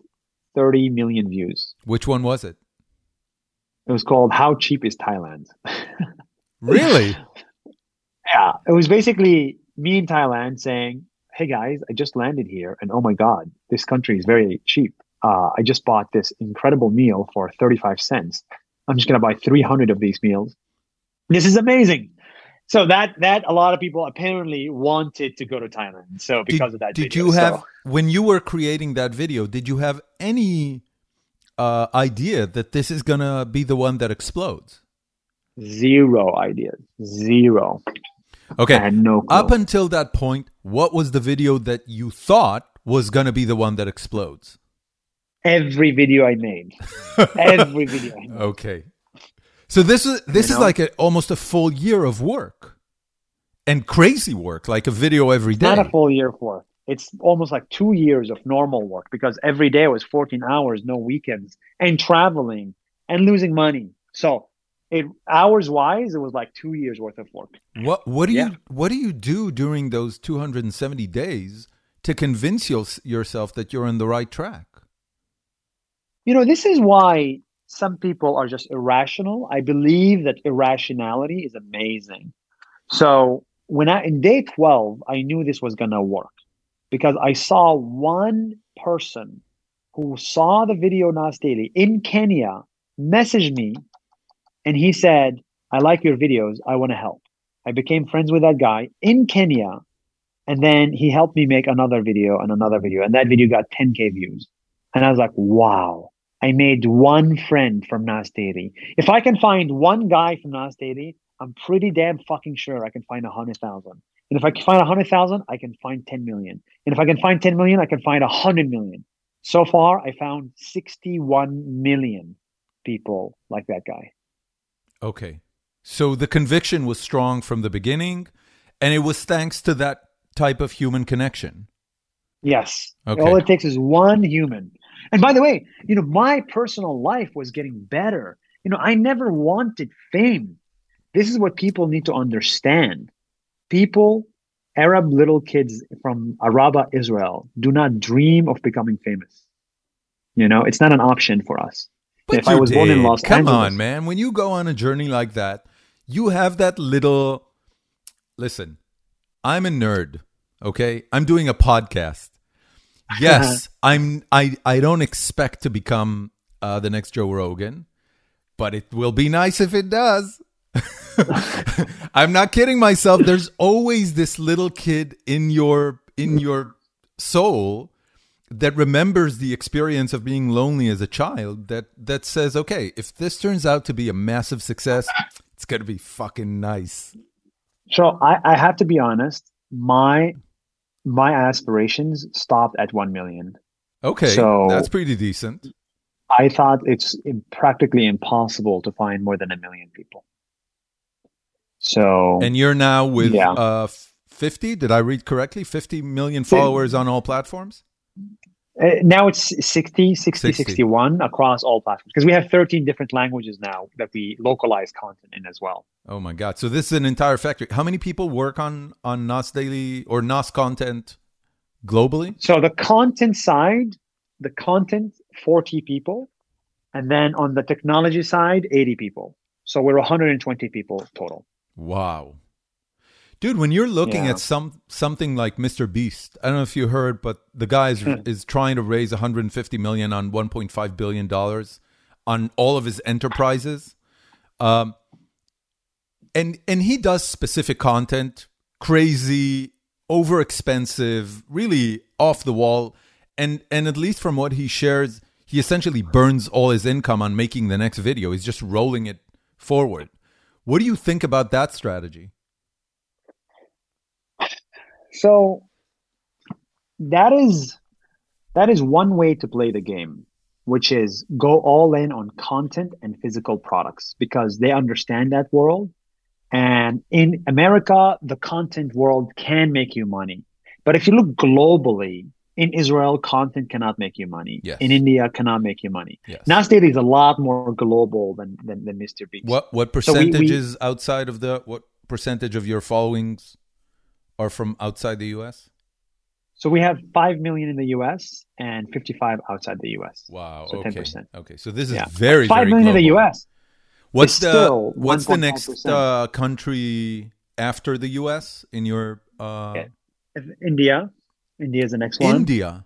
30 million views. Which one was it? It was called How Cheap is Thailand? really? Yeah. It was basically me in Thailand saying, Hey guys, I just landed here and oh my God, this country is very cheap. Uh, I just bought this incredible meal for 35 cents. I'm just going to buy 300 of these meals. This is amazing so that that a lot of people apparently wanted to go to Thailand. So because did, of that, did video. you have so, when you were creating that video? Did you have any uh, idea that this is gonna be the one that explodes? Zero ideas. Zero. Okay. No clue. Up until that point, what was the video that you thought was gonna be the one that explodes? Every video I made. Every video. I made. Okay. So this is this you know? is like a, almost a full year of work and crazy work, like a video every day. Not a full year of work. It's almost like two years of normal work because every day was 14 hours, no weekends, and traveling and losing money. So it hours wise, it was like two years worth of work. What what do yeah. you what do you do during those 270 days to convince you, yourself that you're on the right track? You know, this is why some people are just irrational. I believe that irrationality is amazing. So when I in day 12, I knew this was gonna work because I saw one person who saw the video Nas Daily in Kenya message me and he said, I like your videos, I want to help. I became friends with that guy in Kenya. And then he helped me make another video and another video. And that video got 10K views. And I was like, wow, I made one friend from Nas Daily. If I can find one guy from Nas Daily, I'm pretty damn fucking sure I can find a hundred thousand. And if I can find a hundred thousand, I can find 10 million. And if I can find 10 million, I can find a hundred million. So far, I found 61 million people like that guy. Okay. So the conviction was strong from the beginning, and it was thanks to that type of human connection. Yes. Okay. All it takes is one human and by the way, you know, my personal life was getting better. You know, I never wanted fame. This is what people need to understand. People, Arab little kids from Araba, Israel, do not dream of becoming famous. You know, it's not an option for us. But if I was did. born in Los Come Angeles, on, man. When you go on a journey like that, you have that little. Listen, I'm a nerd. Okay, I'm doing a podcast yes, I'm. I I don't expect to become uh, the next Joe Rogan, but it will be nice if it does. I'm not kidding myself. There's always this little kid in your in your soul that remembers the experience of being lonely as a child that that says okay if this turns out to be a massive success it's going to be fucking nice so I, I have to be honest my my aspirations stopped at 1 million. Okay so that's pretty decent. I thought it's practically impossible to find more than a million people. So and you're now with yeah. uh 50 did i read correctly? 50 million followers on all platforms uh, now it's 60, 60, 60, 61 across all platforms because we have 13 different languages now that we localize content in as well. Oh my God. So this is an entire factory. How many people work on, on Nas Daily or NAS content globally? So the content side, the content, 40 people. And then on the technology side, 80 people. So we're 120 people total. Wow. Dude, when you're looking yeah. at some something like Mr. Beast, I don't know if you heard, but the guy is, hmm. is trying to raise 150 million on 1.5 billion dollars on all of his enterprises. Um, and and he does specific content, crazy, over expensive, really off the wall. And and at least from what he shares, he essentially burns all his income on making the next video. He's just rolling it forward. What do you think about that strategy? So that is that is one way to play the game, which is go all in on content and physical products because they understand that world. And in America, the content world can make you money. But if you look globally, in Israel, content cannot make you money. Yes. In India, cannot make you money. Yes. Nas Daily is a lot more global than than, than Mr. Beast. What what percentages so outside of the what percentage of your followings are from outside the U.S.? So we have five million in the U.S. and fifty-five outside the U.S. Wow. So okay. 10%. Okay. So this is yeah. very five very million global. in the U.S. What's the what's the next uh, country after the U.S. in your? Uh... Yeah. India. India is the next one. India.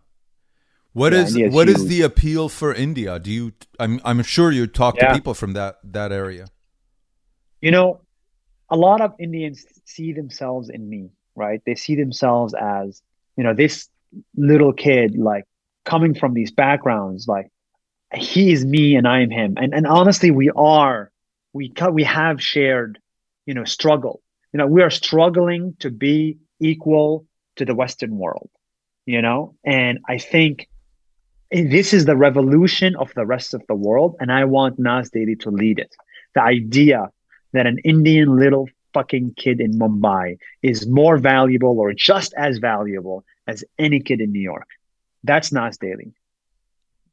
What yeah, is India's what is the appeal for India? Do you? I'm I'm sure you talk yeah. to people from that that area. You know, a lot of Indians see themselves in me right? They see themselves as, you know, this little kid, like coming from these backgrounds, like he is me and I am him. And and honestly, we are, we we have shared, you know, struggle. You know, we are struggling to be equal to the Western world, you know, and I think this is the revolution of the rest of the world, and I want Nas Daily to lead it. The idea that an Indian little fucking kid in Mumbai is more valuable or just as valuable as any kid in New York. That's Nas Daily.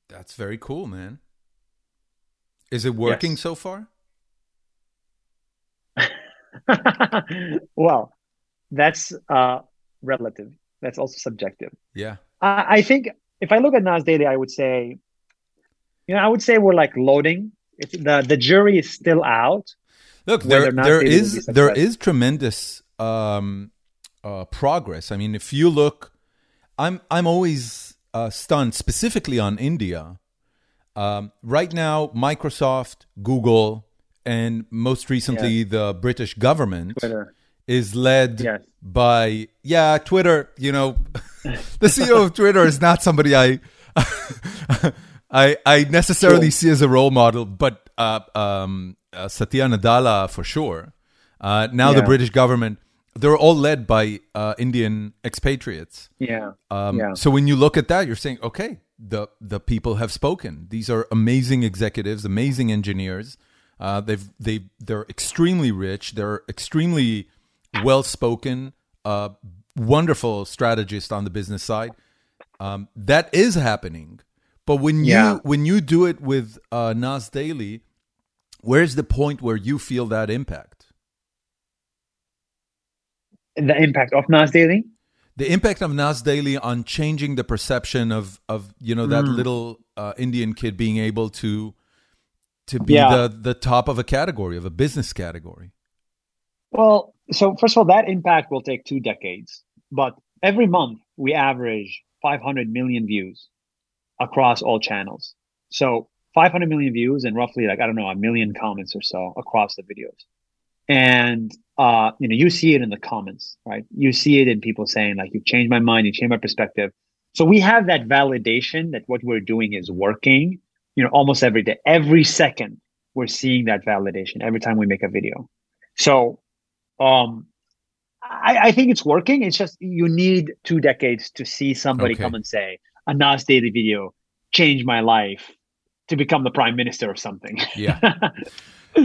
That's very cool, man. Is it working yes. so far? well, that's uh, relative. That's also subjective. Yeah. Uh, I think if I look at Nas Daily, I would say, you know, I would say we're like loading. It's the the jury is still out Look, there there is there is tremendous um, uh, progress. I mean, if you look, I'm I'm always uh, stunned, specifically on India. Um, right now, Microsoft, Google, and most recently yes. the British government Twitter. is led yes. by yeah Twitter. You know, the CEO of Twitter is not somebody I. I, I necessarily see as a role model, but uh, um, uh, Satya Nadella for sure. Uh, now yeah. the British government, they're all led by uh, Indian expatriates. Yeah. Um, yeah. So when you look at that, you're saying, okay, the the people have spoken. These are amazing executives, amazing engineers. Uh, they've they they're extremely rich. They're extremely well spoken. Uh, wonderful strategist on the business side. Um, that is happening. But when yeah. you when you do it with uh, Nas Daily, where's the point where you feel that impact? The impact of Nas Daily? The impact of Nas Daily on changing the perception of of you know that mm. little uh, Indian kid being able to to be yeah. the the top of a category of a business category. Well, so first of all, that impact will take two decades, but every month we average 500 million views across all channels. So 500 million views and roughly like, I don't know, a million comments or so across the videos. and uh, you know, you see it in the comments, right? You see it in people saying like, "You've changed my mind. You changed my perspective." So we have that validation that what we're doing is working. You know, almost every day, every second, we're seeing that validation every time we make a video. So, um, I, I think it's working. It's just you need two decades to see somebody Okay. come and say a Nas Daily video changed my life to become the prime minister of something. Yeah.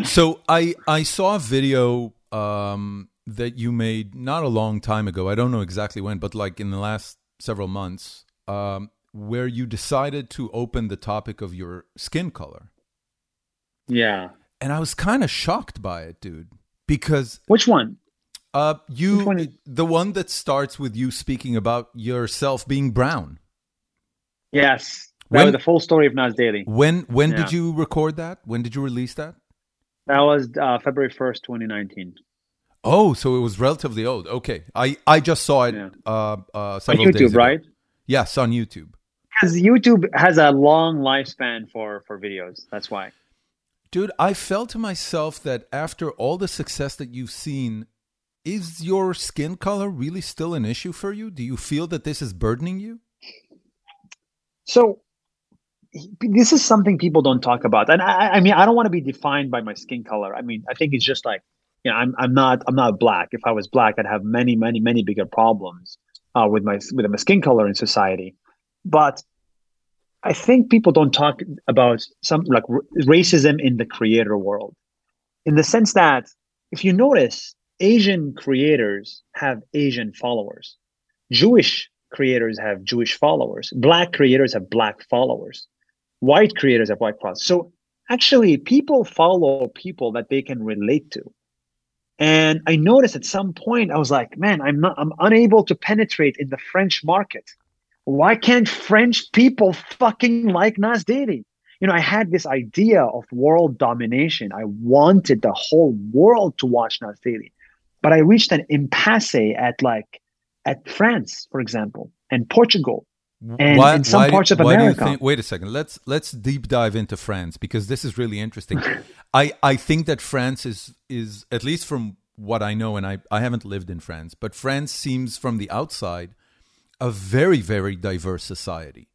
So I I saw a video um, that you made not a long time ago. I don't know exactly when, but like in the last several months, um, where you decided to open the topic of your skin color, yeah. and I was kind of shocked by it, dude, because Which one? uh, Which you one is- the one that starts with you speaking about yourself being brown. Yes. That When- was the full story of Nas Daily. When when Yeah. did you record that? When did you release that? That was uh, February 1st, 2019. Oh, so it was relatively old. Okay, I I just saw it Yeah. uh, uh, On several days YouTube, ago. right? Yes, on YouTube. Because YouTube has a long lifespan for, for videos. That's why. Dude, I felt to myself that after all the success that you've seen, is your skin color really still an issue for you? Do you feel that this is burdening you? So this is something people don't talk about, and I, I mean, I don't want to be defined by my skin color. I mean, I think it's just like, you know, I'm I'm not I'm not black. If I was black, I'd have many many many bigger problems uh, with my with my skin color in society. But I think people don't talk about some like r- racism in the creator world, in the sense that if you notice, Asian creators have Asian followers. Jewish creators have Jewish followers. Black creators have black followers. White creators have white followers. So actually, people follow people that they can relate to. And I noticed at some point, I was like, man, I'm not, I'm unable to penetrate in the French market. Why can't French people fucking like Nas Daily? You know, I had this idea of world domination. I wanted the whole world to watch Nas Daily, but I reached an impasse at like at France, for example, and Portugal, and in some parts of why America. think, wait a second. Let's let's deep dive into France because this is really interesting. I, I think that France is is at least from what I know, and I, I haven't lived in France, but France seems from the outside a very very diverse society.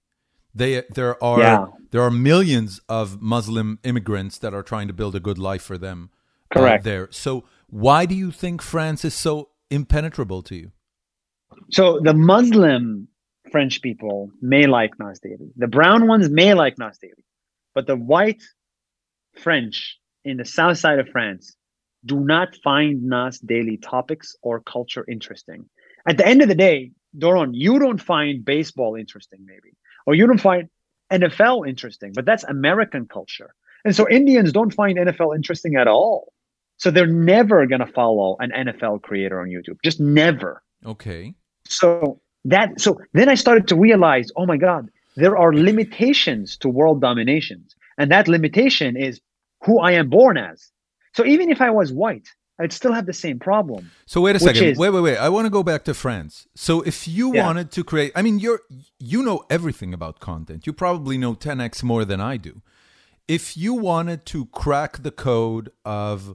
They there are Yeah. there are millions of Muslim immigrants that are trying to build a good life for them. uh, Correct. there. So why do you think France is so impenetrable to you? So the Muslim French people may like Nas Daily. The brown ones may like Nas Daily. But the white French in the south side of France do not find Nas Daily topics or culture interesting. At the end of the day, Doron, you don't find baseball interesting, maybe, or you don't find NFL interesting, but that's American culture. And so Indians don't find NFL interesting at all. So they're never going to follow an NFL creator on YouTube. Just never. Okay. So that so then I started to realize, oh my God, there are limitations to world dominations. And that limitation is who I am born as. So even if I was white, I'd still have the same problem. So wait a second. is- wait, wait, wait. I want to go back to France. So if you Yeah. wanted to create, I mean, you're you know everything about content. You probably know 10x more than I do. If you wanted to crack the code of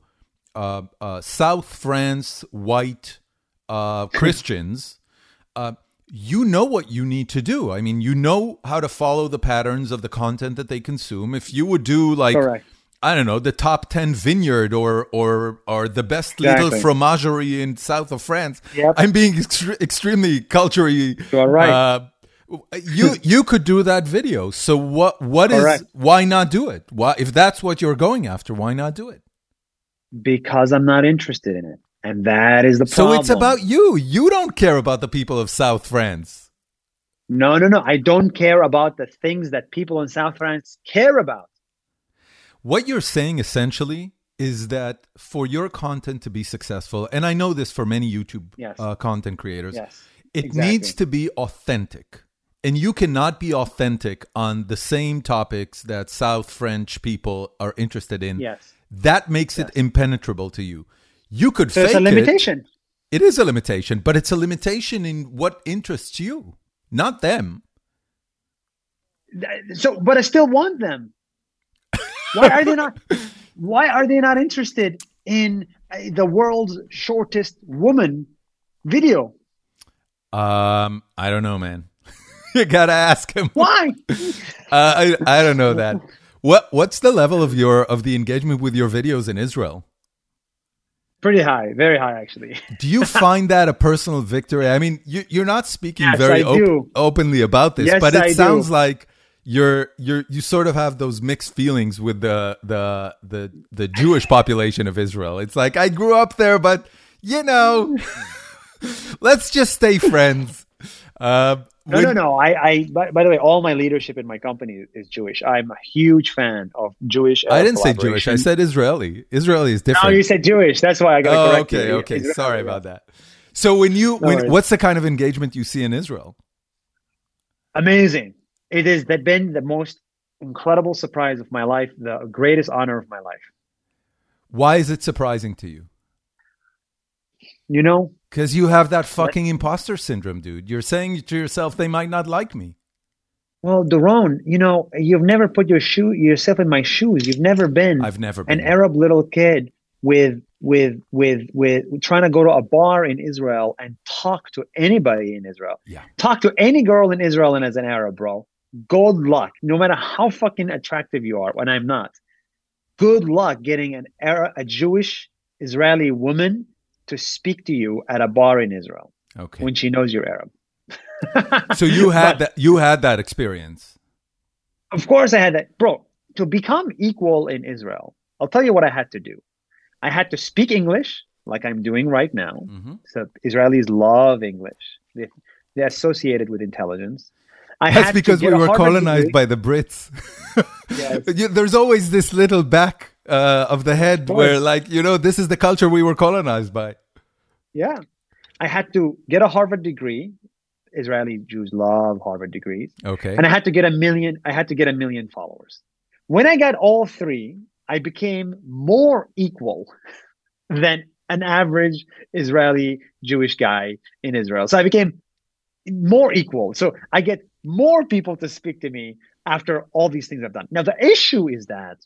uh, uh, South France white uh, Christians, uh, you know what you need to do. I mean, you know how to follow the patterns of the content that they consume. If you would do like Correct. I don't know, the top 10 vineyard or or or the best little fromagerie in south of France. Yep. I'm being extre- extremely culturally You right. Uh, you you could do that video. So what what is why not do it? Why if that's what you're going after, why not do it? Because I'm not interested in it. And that is the problem. So it's about you. You don't care about the people of South France. No, no, no. I don't care about the things that people in South France care about. What you're saying essentially is that for your content to be successful, and I know this for many YouTube Yes. uh, content creators, Yes. it exactly. needs to be authentic. And you cannot be authentic on the same topics that South French people are interested in. Yes. That makes it impenetrable to you. You could So fake it's a limitation. it. It is a limitation, but it's a limitation in what interests you, not them. So, but I still want them. Why are they not? Why are they not interested in the world's shortest woman video. Um, I don't know, man. you gotta ask him. Why? uh, I I don't know that. What what's the level of your of the engagement with your videos in Israel? Pretty high, very high, actually. do you find that a personal victory? I mean, you, you're not speaking yes, very op- openly about this, yes, but it I sounds do. like you're you're you sort of have those mixed feelings with the the the the Jewish population of Israel. It's like I grew up there, but you know, let's just stay friends. Uh, no, when- no, no. I, I by, by, the way, all my leadership in my company is Jewish. I'm a huge fan of Jewish. Uh, I didn't say Jewish. I said Israeli. Israeli is different. Oh, you said Jewish. That's why I got to oh, correct okay, you. okay. Israeli, Sorry about that. So when you, No when, what's the kind of engagement you see in Israel? Amazing. It has that been the most incredible surprise of my life, the greatest honor of my life. Why is it surprising to you? You know, Because you have that fucking imposter syndrome, dude. You're saying to yourself, they might not like me. well, Doron, you know, you've never put your shoe yourself in my shoes. You've never been I've never an been. Arab little kid with with with with trying to go to a bar in Israel and talk to anybody in Israel. Yeah. Talk to any girl in Israel and as an Arab, bro. Good luck. No matter how fucking attractive you are, when I'm not. Good luck getting an Arab, a Jewish Israeli woman to speak to you at a bar in Israel Okay. when she knows you're Arab. So you had But- that. You had that experience. Of course, I had that, bro. To become equal in Israel, I'll tell you what I had to do. I had to speak English, like I'm doing right now. hmm So Israelis love English. They, they're associated with intelligence. I That's had to because we were colonized degree. by the Brits. Yes. There's always this little back uh, of the head course. where, like, you know, this is the culture we were colonized by. Yeah. I had to get a Harvard degree. Israeli Jews love Harvard degrees. Okay. And I had to get a million, I had to get a million followers. When I got all three, I became more equal than an average Israeli Jewish guy in Israel. So I became more equal. So I get more people to speak to me after all these things I've done. Now the issue is that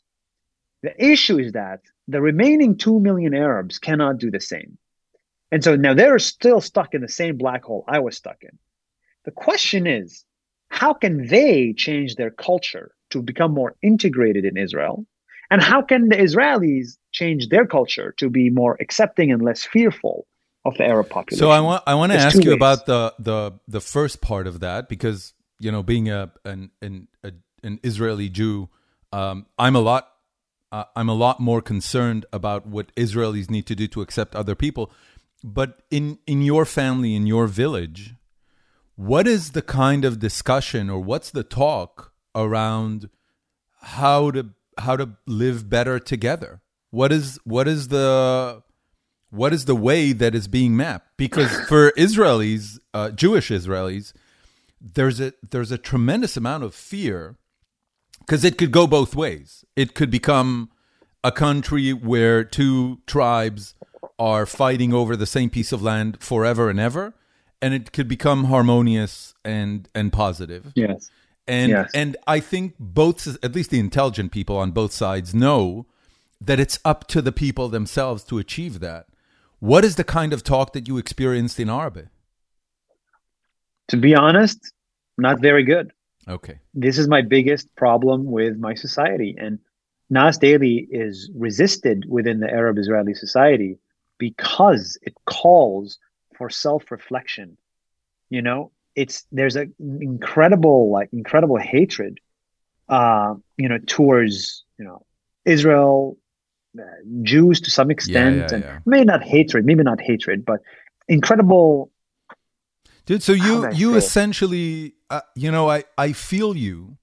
the issue is that the remaining 2 million Arabs cannot do the same. And so now they're still stuck in the same black hole I was stuck in. The question is, how can they change their culture to become more integrated in Israel? And how can the Israelis change their culture to be more accepting and less fearful of the Arab population? So I want I want to There's ask you ways. about the the the first part of that because you know being a an an a, an Israeli Jew, um, I'm a lot uh, I'm a lot more concerned about what Israelis need to do to accept other people. But in in your family in your village, what is the kind of discussion or what's the talk around how to how to live better together? What is what is the what is the way that is being mapped? Because for Israelis, uh, Jewish Israelis, there's a there's a tremendous amount of fear because it could go both ways. It could become a country where two tribes are fighting over the same piece of land forever and ever, and it could become harmonious and and positive. yes. And Yes. and I think both, at least the intelligent people on both sides, know that it's up to the people themselves to achieve that. What is the kind of talk that you experienced in Arabic? To be honest, not very good. Okay. This is my biggest problem with my society. And Nas Daily is resisted within the Arab Israeli society because it calls for self reflection. You know, it's there's an incredible, like, incredible hatred, uh, you know, towards, you know, Israel, uh, Jews to some extent, yeah, and yeah. maybe not hatred, maybe not hatred, but incredible Dude, so you How do I you say essentially, uh, you know, I I feel you,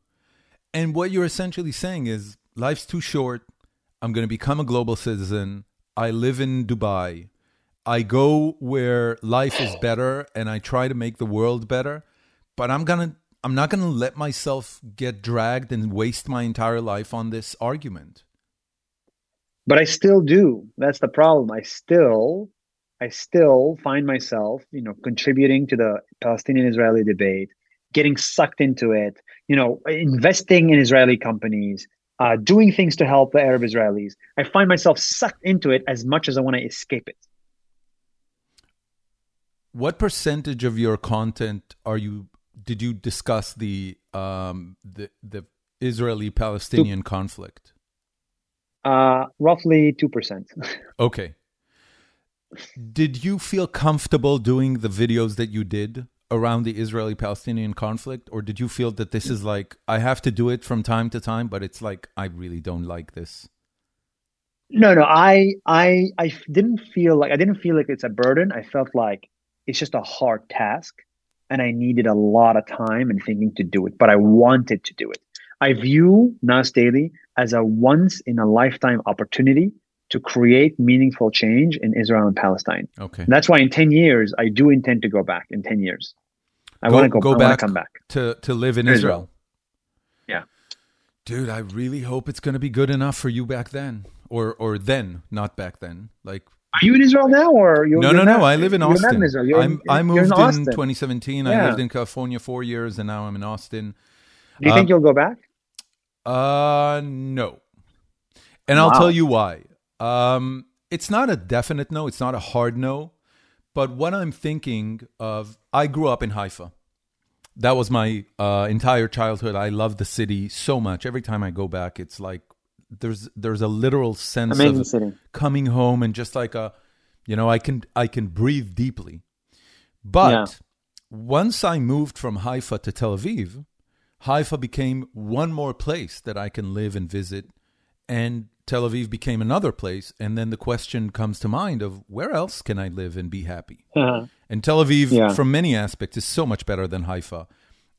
and what you're essentially saying is life's too short. I'm going to become a global citizen. I live in Dubai. I go where life is better, and I try to make the world better. But I'm gonna I'm not gonna let myself get dragged and waste my entire life on this argument. but I still do. That's the problem. I still, I still find myself, you know, contributing to the Palestinian-Israeli debate, getting sucked into it. You know, investing in Israeli companies, uh, doing things to help the Arab Israelis. I find myself sucked into it as much as I want to escape it. What percentage of your content are you? Did you discuss the um, the the Israeli Palestinian conflict? Uh, roughly two percent. okay. Did you feel comfortable doing the videos that you did around the Israeli Palestinian conflict? Or did you feel that this is like, I have to do it from time to time, but it's like, I really don't like this? No, no, I, I, I didn't feel like, I didn't feel like it's a burden. I felt like it's just a hard task and I needed a lot of time and thinking to do it, but I wanted to do it. I view Nas Daily as a once in a lifetime opportunity to create meaningful change in Israel and Palestine. Okay. And that's why in 10 years, I do intend to go back in 10 years. I want to go, go back, come back to, to live in Israel. Israel. Yeah. Dude, I really hope it's going to be good enough for you back then or, or then, not back then. Like, are you in Israel now, or you? No, no, no. I live in Austin. in Israel. I moved in, in 2017. Yeah. I lived in California four years, and now I'm in Austin. Do you think you'll go back? Uh, no. And wow. I'll tell you why. Um, it's not a definite no. It's not a hard no. But what I'm thinking of, I grew up in Haifa. That was my uh, entire childhood. I love the city so much. Every time I go back, it's like there's there's a literal sense Amazing of city. coming home and just like a, you know, I can I can breathe deeply. But Yeah. once I moved from Haifa to Tel Aviv, Haifa became one more place that I can live and visit, and Tel Aviv became another place. And then the question comes to mind of where else can I live and be happy? Uh-huh. And Tel Aviv, Yeah. from many aspects, is so much better than Haifa.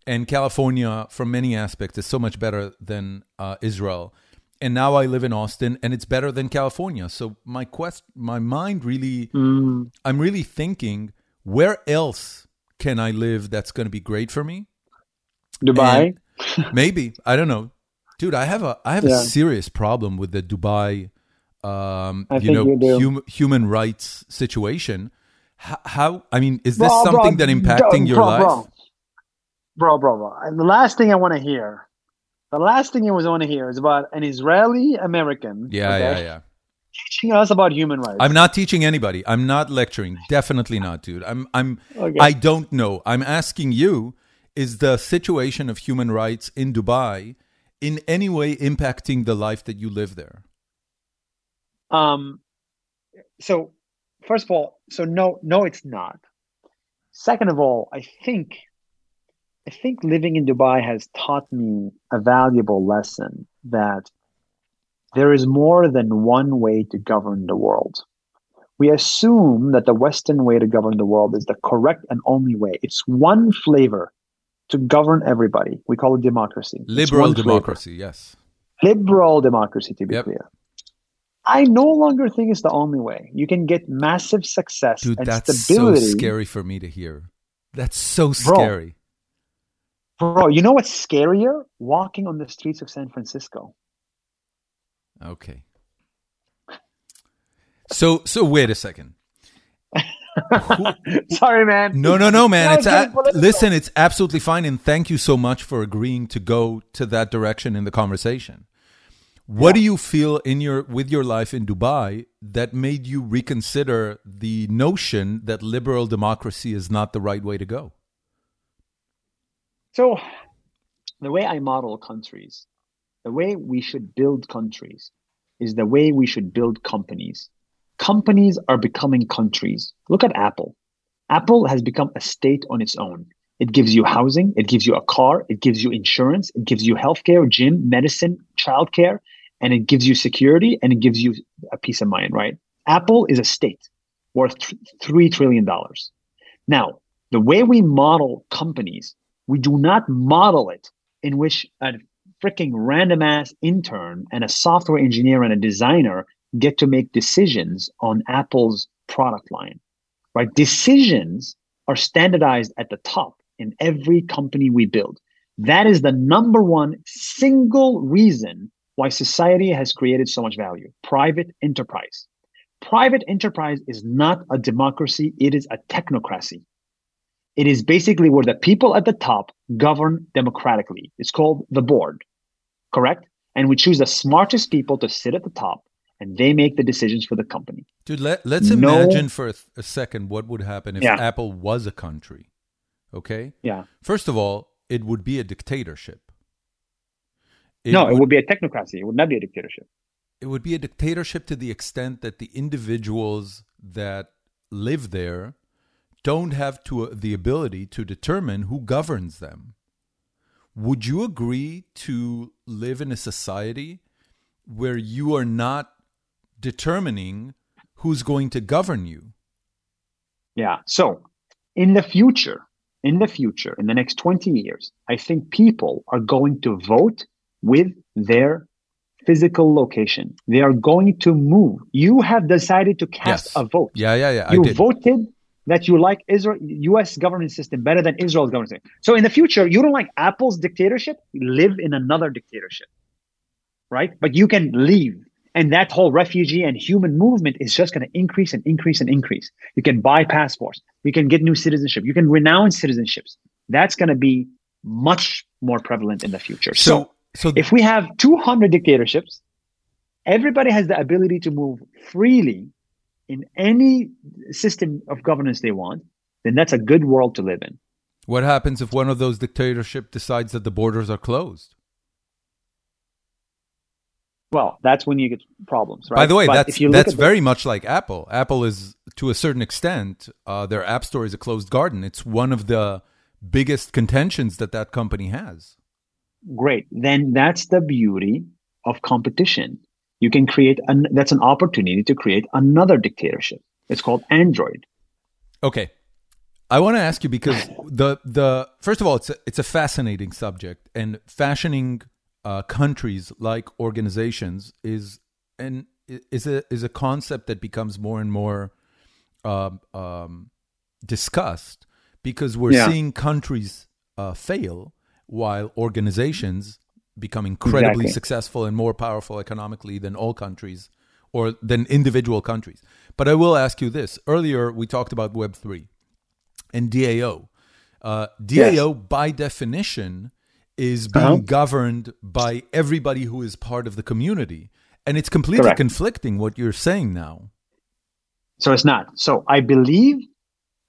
And California, from many aspects, is so much better than uh, Israel. And now I live in Austin, and it's better than California. So my quest, my mind really, Mm. I'm really thinking, where else can I live that's going to be great for me? Dubai. And maybe I don't know, dude. I have a I have a serious problem with the Dubai, um, you know, you hum, human rights situation. How, how? I mean, is this Bro, bro, something that impacting bro, your bro, life? Bro. bro, bro, bro. And the last thing I want to hear, the last thing I was want to hear is about an Israeli American. Yeah, okay, yeah, yeah. Teaching us about human rights. I'm not teaching anybody. I'm not lecturing. Definitely not, dude. I'm I'm Okay. I don't know. I'm asking you is the situation of human rights in Dubai in any way impacting the life that you live there? Um, so first of all, so no, no, it's not. Second of all, I think, I think living in Dubai has taught me a valuable lesson that there is more than one way to govern the world. We assume that the Western way to govern the world is the correct and only way. It's one flavor to govern everybody. We call it democracy. Liberal one flavor democracy, yes. liberal democracy to be Yep. clear i no longer think it's the only way you can get massive success Dude, and that's stability so scary for me to hear. That's so Bro. scary. bro you know what's scarier walking on the streets of san francisco Okay. So so wait a second. sorry man No, no, no, man. No, It's a- listen. It's absolutely fine, and thank you so much for agreeing to go to that direction in the conversation. What do you feel in your with your life in Dubai that made you reconsider the notion that liberal democracy is not the right way to go? so the way i model countries the way we should build countries is the way we should build companies companies are becoming countries look at apple Apple has become a state on its own. It gives you housing, it gives you a car, it gives you insurance, it gives you healthcare, gym, medicine, childcare, and it gives you security and it gives you a peace of mind, right? Apple is a state worth th- $3 trillion. Now, the way we model companies, we do not model it in which a freaking random ass intern and a software engineer and a designer get to make decisions on Apple's product line right? Decisions are standardized at the top in every company we build. That is the number one single reason why society has created so much value private enterprise. Private enterprise is not a democracy, it is a technocracy. It is basically where the people at the top govern democratically. It's called the board, correct? and we choose the smartest people to sit at the top and they make the decisions for the company. Dude, let, let's no, imagine for a, a, second what would happen if yeah. Apple was a country. Okay? Yeah. First of all, it would be a dictatorship. It no, would, it would be a technocracy. It would not be a dictatorship. It would be a dictatorship to the extent that the individuals that live there don't have to, uh, the ability to determine who governs them. Would you agree to live in a society where you are not determining who's going to govern you? Yeah. So, in the future, in the future, in the next 20 years, I think people are going to vote with their physical location. They are going to move. You have decided to cast yes. a vote. Yeah, yeah, yeah. You voted that you like Israel, U.S. government system better than Israel's government system. So in the future, you don't like Apple's dictatorship. Live in another dictatorship, right? But you can leave, and that whole refugee and human movement is just going to increase and increase and increase. You can buy passports. You can get new citizenship. You can renounce citizenships. That's going to be much more prevalent in the future. So, so, so if we have 200 dictatorships, everybody has the ability to move freely in any system of governance they want, then that's a good world to live in. What happens if one of those dictatorships decides that the borders are closed? Well, that's when you get problems, right? By the way, but that's that's very much like Apple. Apple is, to a certain extent, uh, their app store is a closed garden. It's one of the biggest contentions that that company has. Great. Then that's the beauty of competition you can create an, that's an opportunity to create another dictatorship. It's called Android. Okay. I want to ask you because the the first of all it's a, it's a fascinating subject and fashioning uh, countries like organizations is and is a is a concept that becomes more and more um, um, discussed because we're yeah. seeing countries uh, fail while organizations become incredibly exactly. successful and more powerful economically than all countries or than individual countries. But I will ask you this. Earlier, we talked about Web3 and DAO. Uh, DAO, yes. by definition, is being uh-huh. governed by everybody who is part of the community. And it's completely Correct. conflicting what you're saying now. So it's not. So I believe,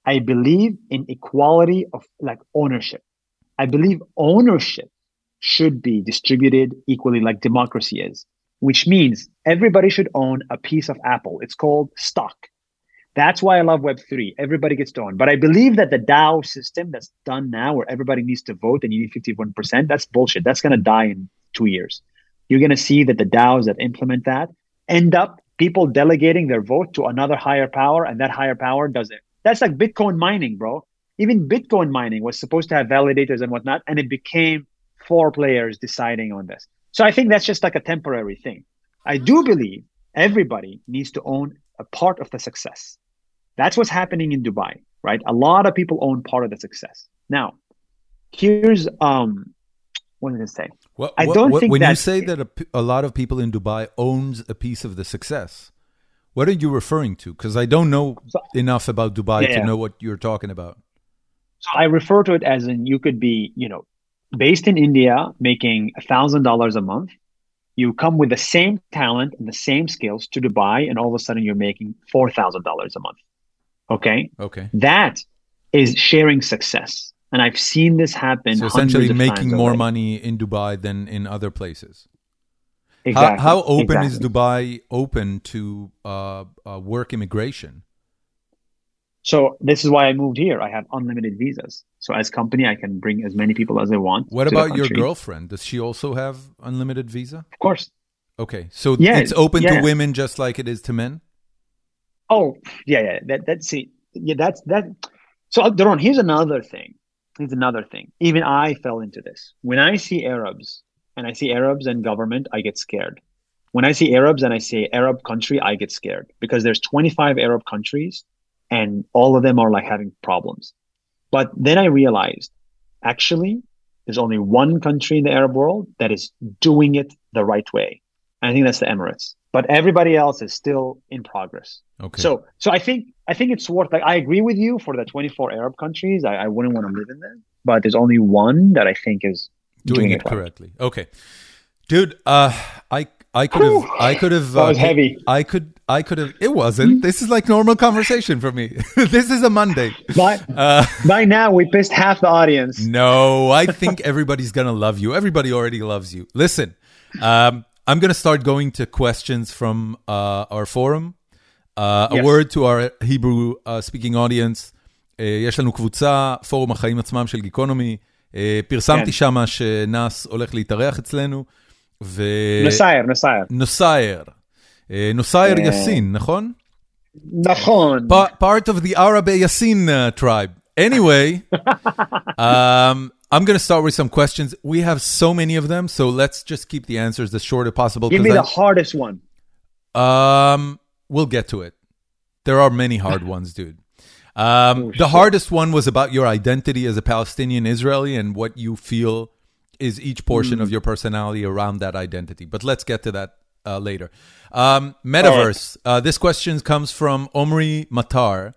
I believe in equality of like ownership. I believe ownership should be distributed equally like democracy is, which means everybody should own a piece of Apple. It's called stock. That's why I love Web3. Everybody gets to own. But I believe that the DAO system that's done now, where everybody needs to vote and you need 51%, that's bullshit. That's going to die in two years. You're going to see that the DAOs that implement that end up people delegating their vote to another higher power, and that higher power does it. That's like Bitcoin mining, bro. Even Bitcoin mining was supposed to have validators and whatnot, and it became four players deciding on this. So I think that's just like a temporary thing. I do believe everybody needs to own a part of the success. That's what's happening in Dubai, right? A lot of people own part of the success. Now, here's um, what did I say? What, I don't what, think when you say that a, a lot of people in Dubai owns a piece of the success. What are you referring to? Because I don't know so, enough about Dubai yeah, to yeah. know what you're talking about. So I refer to it as in you could be, you know, based in India making $1,000 a month, you come with the same talent and the same skills to Dubai, and all of a sudden you're making $4,000 a month. Okay. Okay. That is sharing success. And I've seen this happen. So essentially making more already. money in Dubai than in other places. Exactly. How, how open exactly. is Dubai open to uh, uh, work immigration? So this is why I moved here. I have unlimited visas. So as company, I can bring as many people as I want. What about your girlfriend? Does she also have unlimited visa? Of course. Okay, so yeah, it's open yeah. to women just like it is to men. Oh yeah, yeah. That that's see, yeah, that's that. So uh, Doron, here's another thing. Here's another thing. Even I fell into this. When I see Arabs and I see Arabs and government, I get scared. When I see Arabs and I say Arab country, I get scared because there's 25 Arab countries and all of them are like having problems. But then I realized actually there's only one country in the Arab world that is doing it the right way. And I think that's the Emirates. But everybody else is still in progress. Okay. So so I think I think it's worth like I agree with you for the 24 Arab countries. I, I wouldn't want to live in them. But there's only one that I think is doing, doing it, it correctly. Okay. Dude, uh, I I could have I could have uh, was heavy. I could I could have it wasn't. This is like normal conversation for me. this is a Monday. By, Uh, by now, we pissed half the audience. no, I think everybody's gonna love you. Everybody already loves you. Listen, um, I'm gonna start going to questions from uh, our forum. Uh, a Yes. word to our Hebrew uh, speaking audience. Uh, יש לנו קבוצה, פורום החיים עצמם של גיקונומי. Uh, פרסמתי כן. שמה שנאס הולך להתארח אצלנו. ו... נסייר, נסייר. נוסייר. אה, נוסייר אה. יאסין, נכון? נכון. Pa- part of the Arabe Yassin uh, tribe. Anyway, um, I'm going to start with some questions. We have so many of them, so let's just keep the answers as short as possible. Give me the hardest one. Um, we'll get to it. There are many hard ones, dude. Um, Oh, the hardest one was about your identity as a Palestinian Israeli and what you feel is each portion Hmm. of your personality around that identity. But let's get to that uh, later. Um, metaverse. Uh, this question comes from Omri Matar.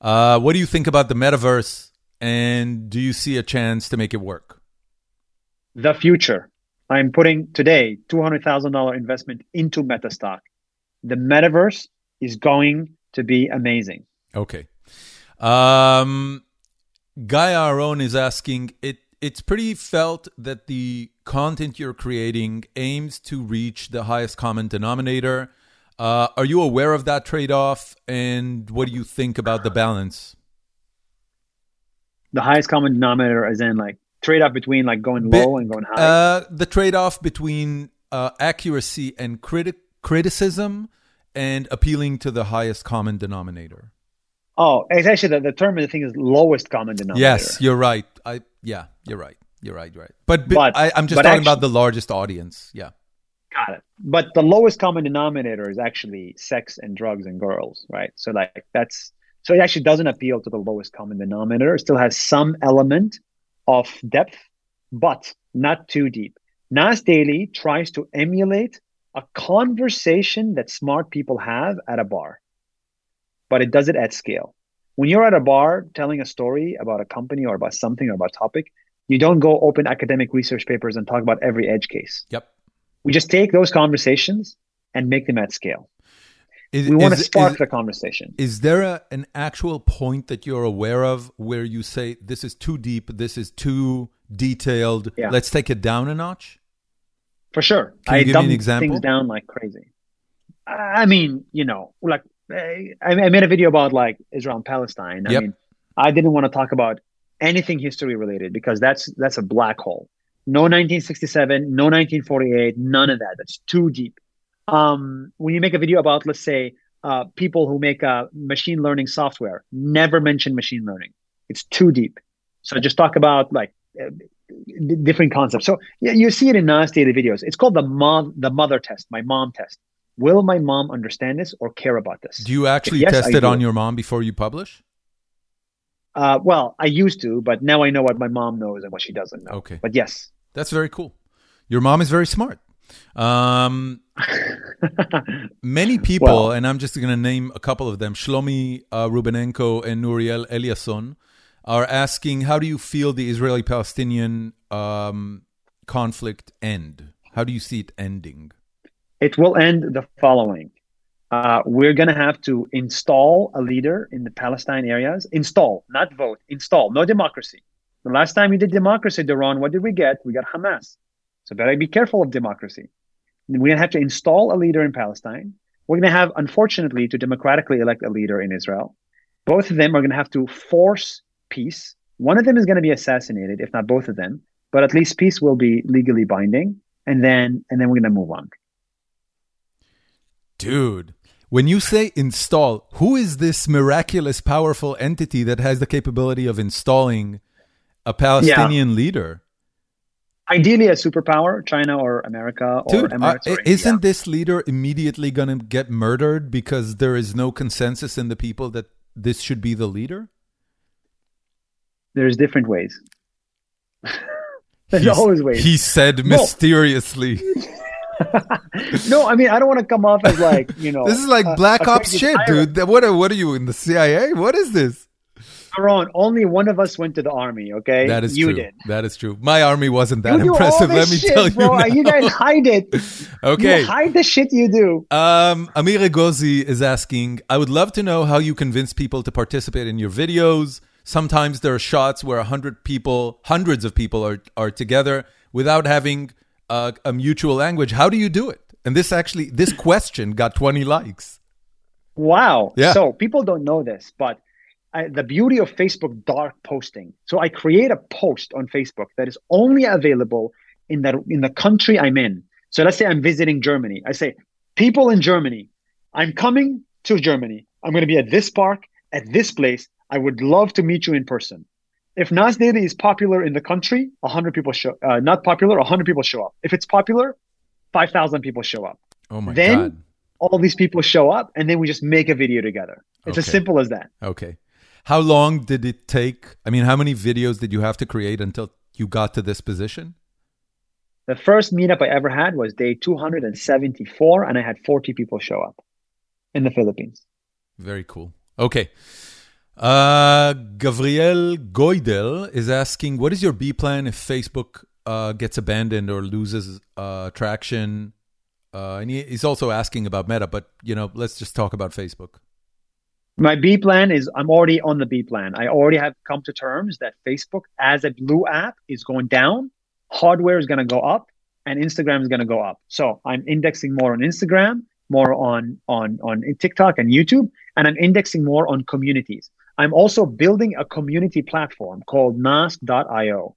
Uh, what do you think about the metaverse, and do you see a chance to make it work? The future. I'm putting today $200,000 investment into Metastock. The metaverse is going to be amazing. Okay. Um, Guy Aron is asking it. It's pretty felt that the content you're creating aims to reach the highest common denominator. Uh, are you aware of that trade-off, and what do you think about the balance? The highest common denominator is in like trade off between like going low and going high. Uh, the trade-off between uh, accuracy and criti- criticism, and appealing to the highest common denominator. oh, it's actually the, the term the thing is lowest common denominator. Yes, you're right. I yeah, you're right. You're right. You're right. But, but, I, I'm just but talking actu- about the largest audience. Yeah. Got it. But the lowest common denominator is actually sex and drugs and girls, right? So like that's so it actually doesn't appeal to the lowest common denominator. It still has some element of depth, but not too deep. Nas Daily tries to emulate a conversation that smart people have at a bar, but it does it at scale. When you're at a bar telling a story about a company or about something or about a topic, you don't go open academic research papers and talk about every edge case. Yep. We just take those conversations and make them at scale. Is, We want to spark is- the conversation. Is there a, an actual point that you're aware of where you say this is too deep, this is too detailed? Yeah. Let's take it down a notch. For sure. Can you I give me dumb an example? things down like crazy. I mean, you know, like I, I made a video about like Israel and Palestine. I Yep. mean, I didn't want to talk about anything history related because that's that's a black hole. No 1967, no 1948, none of that. That's too deep. Um, when you make a video about, let's say, uh, people who make uh, machine learning software, never mention machine learning. It's too deep. So just talk about like uh, d- different concepts. So yeah, you see it in daily videos. It's called the mom, the mother test, my mom test. Will my mom understand this or care about this? Do you actually yes, test I it do. on your mom before you publish? Uh, well, I used to, but now I know what my mom knows and what she doesn't know. Okay. But yes. That's very cool. Your mom is very smart. Um, many people, Well- and I'm just going to name a couple of them, Shlomi uh, Rubenenko and Nuriel Eliasson, are asking, how do you feel the Israeli-Palestinian um, conflict end? How do you see it ending? it will end the following. Uh, we're going to have to install a leader in the Palestine areas. Install, not vote. Install. No democracy. The last time we did democracy, Doron, what did we get? We got Hamas. So better be careful of democracy. We're going to have to install a leader in Palestine. We're going to have, unfortunately, to democratically elect a leader in Israel. Both of them are going to have to force peace. One of them is going to be assassinated, if not both of them. But at least peace will be legally binding, and then and then we're going to move on. Dude, when you say install, who is this miraculous, powerful entity that has the capability of installing a Palestinian leader? Ideally a superpower, China or America or Dude, uh, or isn't this leader immediately going to get murdered because there is no consensus in the people that this should be the leader? There's different ways. There's He's- always ways. He said mysteriously. no, I mean I don't want to come off as like you know. This is like Black a Ops shit, tyrant. dude. What are, what are you in the CIA? What is this? Doron, only one of us went to the army. Okay, That is you true. did. That is true. My army wasn't that you impressive. Let me shit, tell you. bro. now. You guys hide it. okay. You hide the shit you do. Um, Amir Egozi is asking, I would love to know how you convince people to participate in your videos. Sometimes there are shots where a hundred people, hundreds of people are, are together without having a, a mutual language. How do you do it? And this actually, this question got 20 likes. Wow. Yeah. So people don't know this, but I, the beauty of Facebook dark posting. So I create a post on Facebook that is only available in the in the country I'm in. So let's say I'm visiting Germany. I say, people in Germany, I'm coming to Germany. I'm going to be at this park at this place. I would love to meet you in person. If Nas Daily is popular in the country, 100 people show. Uh, not popular, 100 people show up. If it's popular, 5,000 people show up. Oh my Then- God. All these people show up, and then we just make a video together. It's as simple as that. Okay. How long did it take? I mean, how many videos did you have to create until you got to this position? The first meetup I ever had was day 274, and I had 40 people show up in the Philippines. Very cool. Okay. Uh, Gabriel Goidel is asking, what is your B plan if Facebook uh, gets abandoned or loses uh, traction? Uh, and he, he's also asking about Meta, but you know, let's just talk about Facebook. My B plan is I'm already on the B plan. I already have come to terms that Facebook as a blue app is going down, hardware is going to go up, and Instagram is going to go up. So I'm indexing more on Instagram, more on on on TikTok and YouTube, and I'm indexing more on communities. I'm also building a community platform called Nas.io,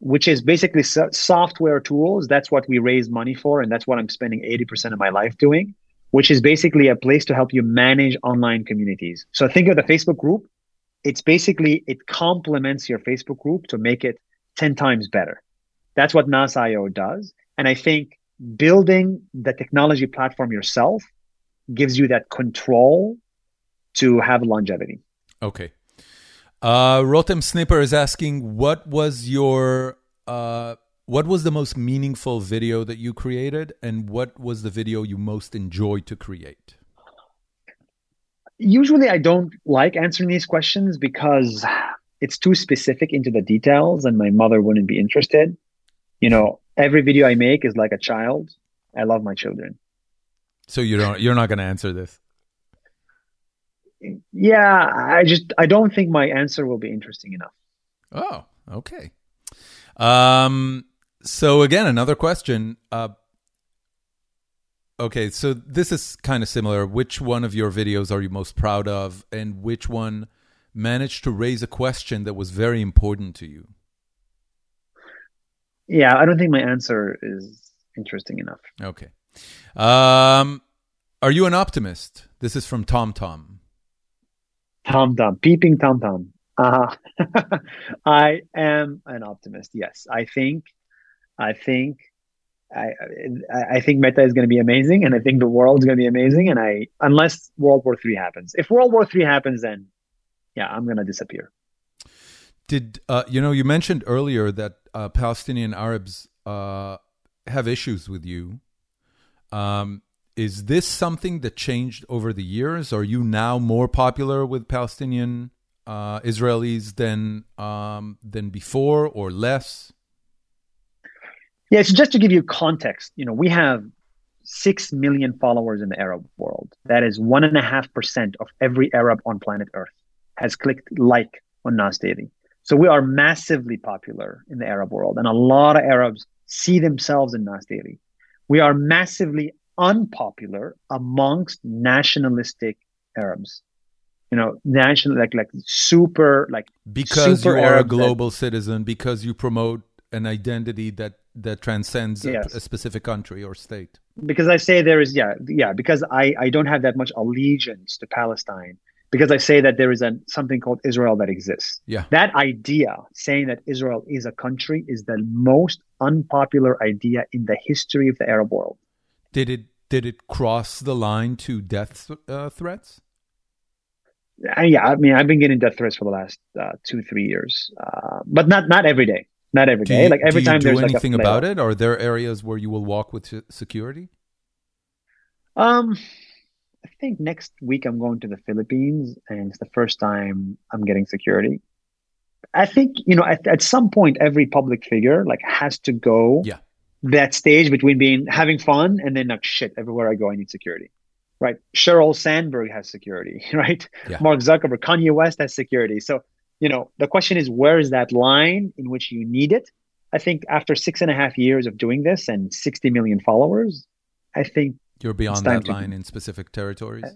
which is basically so- software tools. That's what we raise money for, and that's what I'm spending 80% of my life doing which is basically a place to help you manage online communities. So think of the Facebook group. It's basically, it complements your Facebook group to make it 10 times better. That's what NAS.io does. And I think building the technology platform yourself gives you that control to have longevity. Okay. Uh, Rotem Snipper is asking, what was your uh, what was the most meaningful video that you created, and what was the video you most enjoyed to create? Usually, I don't like answering these questions because it's too specific into the details, and my mother wouldn't be interested. You know, every video I make is like a child. I love my children. So you don't, you're not going to answer this. Yeah, I just I don't think my answer will be interesting enough. Oh, okay. Um, so again, another question. Uh, okay, so this is kind of similar. Which one of your videos are you most proud of, and which one managed to raise a question that was very important to you? Yeah, I don't think my answer is interesting enough. Okay. Um, are you an optimist? This is from Tom Tom. Tom Tom, peeping Tom Tom. Uh, I am an optimist. Yes, I think, I think, I I think Meta is going to be amazing, and I think the world's going to be amazing. And I, unless World War Three happens, if World War Three happens, then yeah, I'm going to disappear. Did uh, you know? You mentioned earlier that uh, Palestinian Arabs uh, have issues with you. Um, is this something that changed over the years? Are you now more popular with Palestinian uh, Israelis than um, than before, or less? Yeah, so just to give you context, you know, we have six million followers in the Arab world. That is one and a half percent of every Arab on planet Earth has clicked like on Nas Daily. So we are massively popular in the Arab world, and a lot of Arabs see themselves in Nas Daily. We are massively unpopular amongst nationalistic Arabs. You know, national like like super like Because super you are a Arab that- global citizen, because you promote an identity that that transcends a- Yes. a specific country or state. because I say there is yeah yeah because I I don't have that much allegiance to Palestine because I say that there is a something called Israel that exists. Yeah. That idea saying that Israel is a country is the most unpopular idea in the history of the Arab world. Did it did it cross the line to death uh, threats? And yeah, I mean I've been getting death threats for the last uh, two three years, uh, but not not every day. Not every Do day. you, like every do time you do there's like anything flare. about it? Are there areas where you will walk with security? Um, I think next week I'm going to the Philippines, and it's the first time I'm getting security. I think you know at, at some point every public figure like has to go Yeah. that stage between being having fun and then like shit everywhere I go I need security. Right. Sheryl Sandberg has security, right? Yeah. Mark Zuckerberg, Kanye West has security. So, you know, the question is where is that line in which you need it? I think after six and a half years of doing this and 60 million followers, I think You're beyond that to- line in specific territories.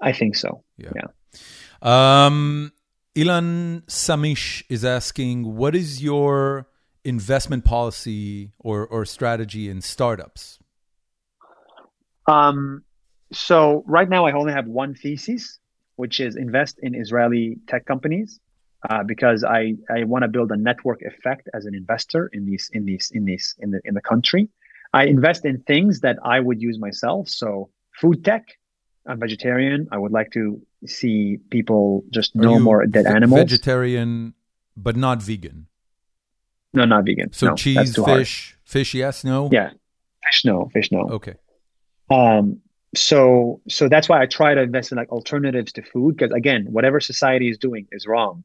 I think so. Yeah. Yeah. Um, Ilan Samish is asking, what is your investment policy or, or strategy in startups? Um, so right now I only have one thesis, which is invest in Israeli tech companies, uh, because I, I want to build a network effect as an investor in these in these in these in the in the country. I invest in things that I would use myself. So food tech. I'm vegetarian. I would like to see people just Are no more dead ve- animals. Vegetarian, but not vegan. no, not vegan. So No, cheese, too hard. fish, fish, yes, no? Yeah, fish no, fish no. Okay. Um, so so that's why I try to invest in like alternatives to food because again, whatever society is doing is wrong.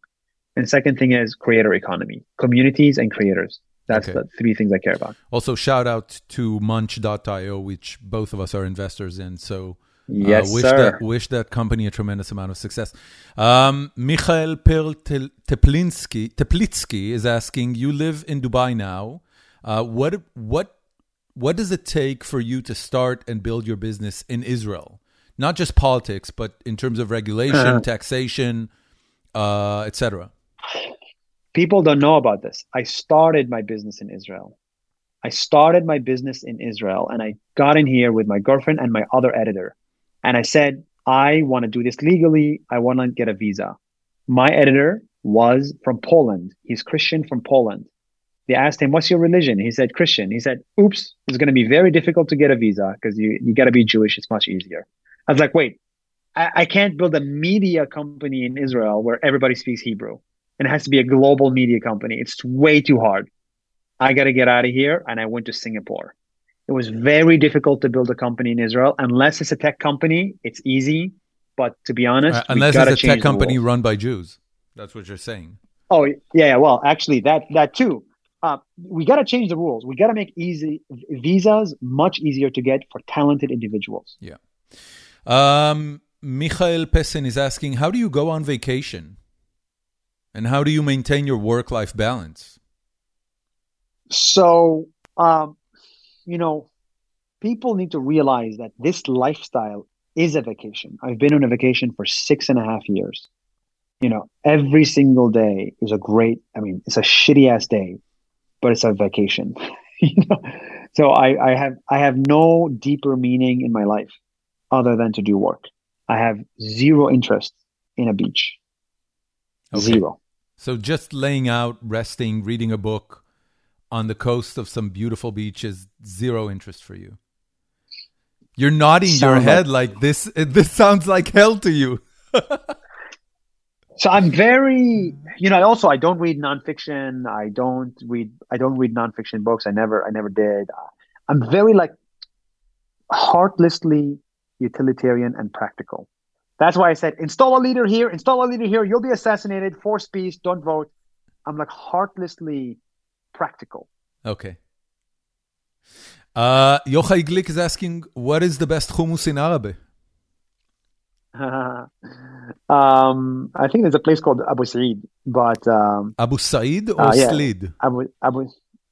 And second thing is creator economy, communities and creators. That's Okay. the three things I care about. Also, shout out to Munch.io, which both of us are investors in. So, Yes, uh, wish sir. That, wish that company a tremendous amount of success. Um, Michael Perl Teplinsky, Teplitsky is asking, you live in Dubai now. Uh, what, what, what does it take for you to start and build your business in Israel? Not just politics, but in terms of regulation, Uh-huh. taxation, uh, etc. People don't know about this. I started my business in Israel. I started my business in Israel and I got in here with my girlfriend and my other editor. And I said, I want to do this legally. I want to get a visa. My editor was from Poland. He's Christian from Poland. They asked him, What's your religion? He said, Christian. He said, Oops, it's going to be very difficult to get a visa because you, you got to be Jewish. It's much easier. I was like, Wait, I, I can't build a media company in Israel where everybody speaks Hebrew and it has to be a global media company. It's way too hard. I got to get out of here. And I went to Singapore. It was very difficult to build a company in Israel. Unless it's a tech company, it's easy. But to be honest, Uh, unless it's a tech company run by Jews. That's what you're saying. Oh yeah, yeah. Well, actually, that that too. Uh, we got to change the rules. We got to make easy visas much easier to get for talented individuals. Um, Michael Pessen is asking, how do you go on vacation? And how do you maintain your work life balance? So, um, you know, people need to realize that this lifestyle is a vacation. I've been on a vacation for six and a half years. You know, every single day is a great, I mean, it's a shitty ass day, but it's a vacation. you know? So I, I have I have no deeper meaning in my life other than to do work. I have zero interest in a beach. Okay. Zero. So just laying out, resting, reading a book on the coast of some beautiful beach is zero interest for you. You're nodding your Sounds head like, this. This sounds like hell to you. So I'm very, you know, also I don't read nonfiction. I don't read I don't read nonfiction books. I never I never did. I'm very like heartlessly utilitarian and practical. That's why I said install a leader here, install a leader here. You'll be assassinated. Force peace. Don't vote. I'm like heartlessly practical. Okay. Uh, Yochai Glick is asking, what is the best hummus in Arabe? um, I think there's a place called Abu Said, but um, Abu Said or Uh, yeah. Slid? Abu Abu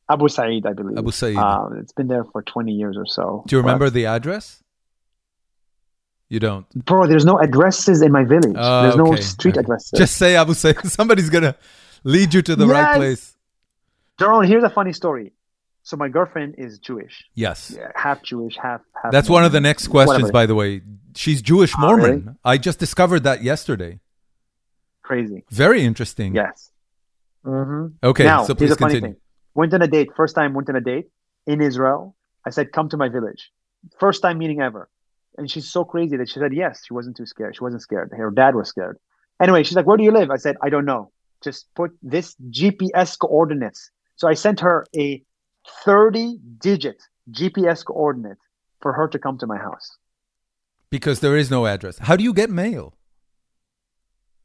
Abu Said, I believe. Abu Said. Um, it's been there for 20 years or so. Do you But- remember the address? You don't. Bro, there's no addresses in my village. Oh, there's no street Okay. addresses. Just say Abu Said. Somebody's going to lead you to the right place. Doron, here's a funny story. So my girlfriend is Jewish, Yes. yeah, half Jewish, half half. That's one of the next questions, Whatever. by the way. She's Jewish Oh, Mormon. really? I just discovered that yesterday. Crazy. Very interesting. Yes. hmm Okay, now, so here's please continue. thing. Went on a date. First time went on a date in Israel. I said, "Come to my village." First time meeting ever, and she's so crazy that she said yes. She wasn't too scared. She wasn't scared. Her dad was scared. Anyway, she's like, "Where do you live?" I said, "I don't know. Just put this GPS coordinates." So I sent her a 30 digit GPS coordinate for her to come to my house. Because there is no address. How do you get mail?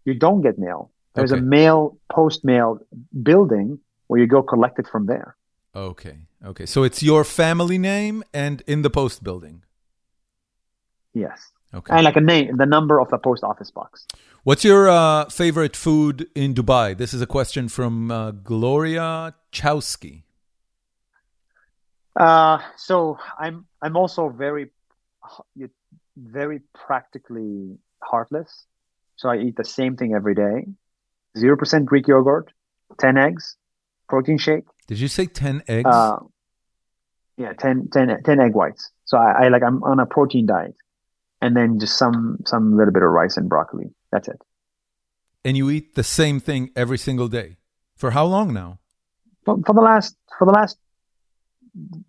You don't get mail. There's Okay. a mail post mail building where you go collect it from there. Okay. Okay. So it's your family name and in the post building. Yes. Okay. And like a name, the number of the post office box. What's your uh, favorite food in Dubai? This is a question from uh, Gloria Chowski. Uh, so I'm I'm also very very practically heartless. So I eat the same thing every day. Zero percent Greek yogurt, ten eggs, protein shake. Did you say 10 eggs? Uh, yeah, 10, 10, 10 egg whites. So I, I like I'm on a protein diet, and then just some some little bit of rice and broccoli. That's it. and you eat the same thing every single day. For how long now? For, for the last for the last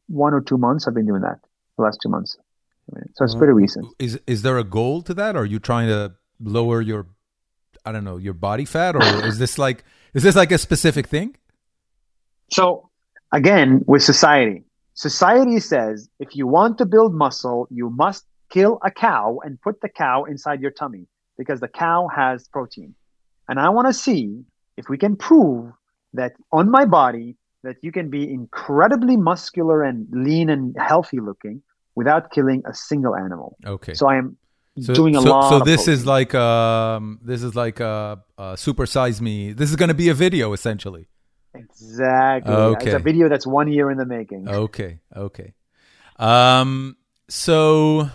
one or two months, I've been doing that. The last two months, so it's pretty mm. recent. Is is there a goal to that? Are you trying to lower your I don't know, your body fat or is this like is this like a specific thing? So again, with society, society says if you want to build muscle, you must kill a cow and put the cow inside your tummy because the cow has protein. And I want to see if we can prove that on my body that you can be incredibly muscular and lean and healthy looking without killing a single animal. Okay. So I am So, doing a so, lot. so of this is like um this is like uh, uh super size me. This is going to be a video essentially. exactly Okay. it's a video that's one year in the making. Okay. Okay. Um so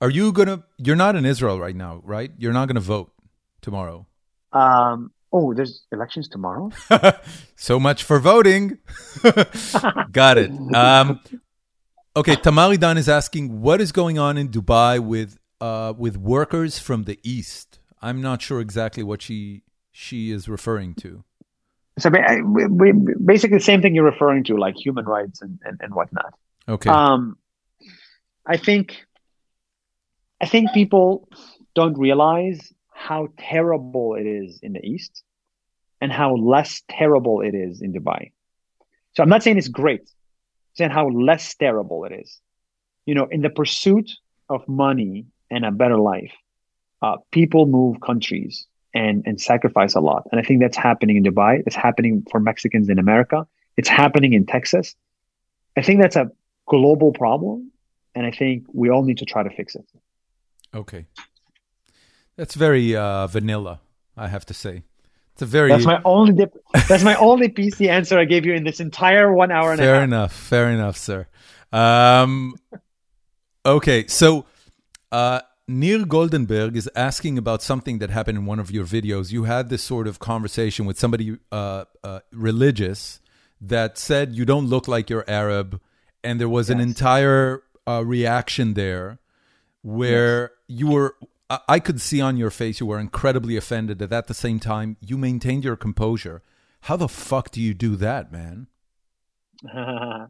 are you going to you're not in Israel right now, right? You're not going to vote tomorrow. Um, oh, there's elections tomorrow. so much for voting. Got it. Um, okay, Tamari Dan is asking what is going on in Dubai with uh, with workers from the east. I'm not sure exactly what she she is referring to. So basically, the same thing you're referring to, like human rights and, and, and whatnot. Okay. Um, I think, I think people don't realize how terrible it is in the East, and how less terrible it is in Dubai. So I'm not saying it's great, I'm saying how less terrible it is. You know, in the pursuit of money and a better life, uh, people move countries and and sacrifice a lot. And I think that's happening in Dubai. It's happening for Mexicans in America. It's happening in Texas. I think that's a global problem, and I think we all need to try to fix it. okay. That's very uh, vanilla, I have to say. It's a very That's my only dip. That's my only PC answer I gave you in this entire one hour and a half. fair enough. Fair enough, sir. Um, okay, so uh, Nir Goldenberg is asking about something that happened in one of your videos. You had this sort of conversation with somebody uh, uh, religious that said you don't look like you're Arab, and there was an entire uh, reaction there where you were. I- could see on your face you were incredibly offended, and at the same time you maintained your composure. How the fuck do you do that, man?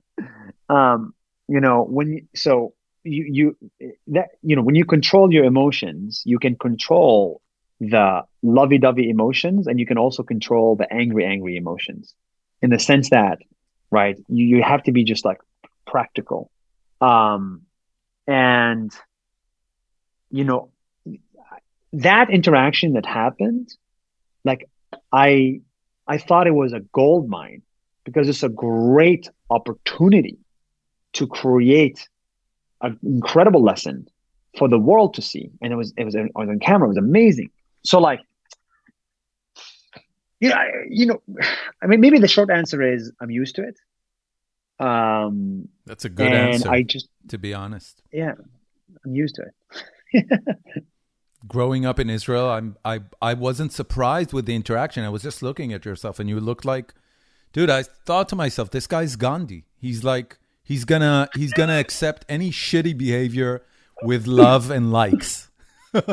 um, you know, when you, so you you that you know when you control your emotions, you can control the lovey-dovey emotions, and you can also control the angry, angry emotions. In the sense that, right, you you have to be just like practical, um, and you know that interaction that happened, like I I thought it was a gold mine because it's a great opportunity to create an incredible lesson for the world to see. And it was it was, it was on camera. It was amazing. So like, you know, I, you know, I mean, maybe the short answer is I'm used to it. Um, That's a good and answer, I just to be honest. yeah, I'm used to it. Growing up in Israel, I'm I I wasn't surprised with the interaction. I was just looking at yourself, and you looked like, dude. I thought to myself, this guy's Gandhi. He's like he's gonna he's gonna accept any shitty behavior with love and likes.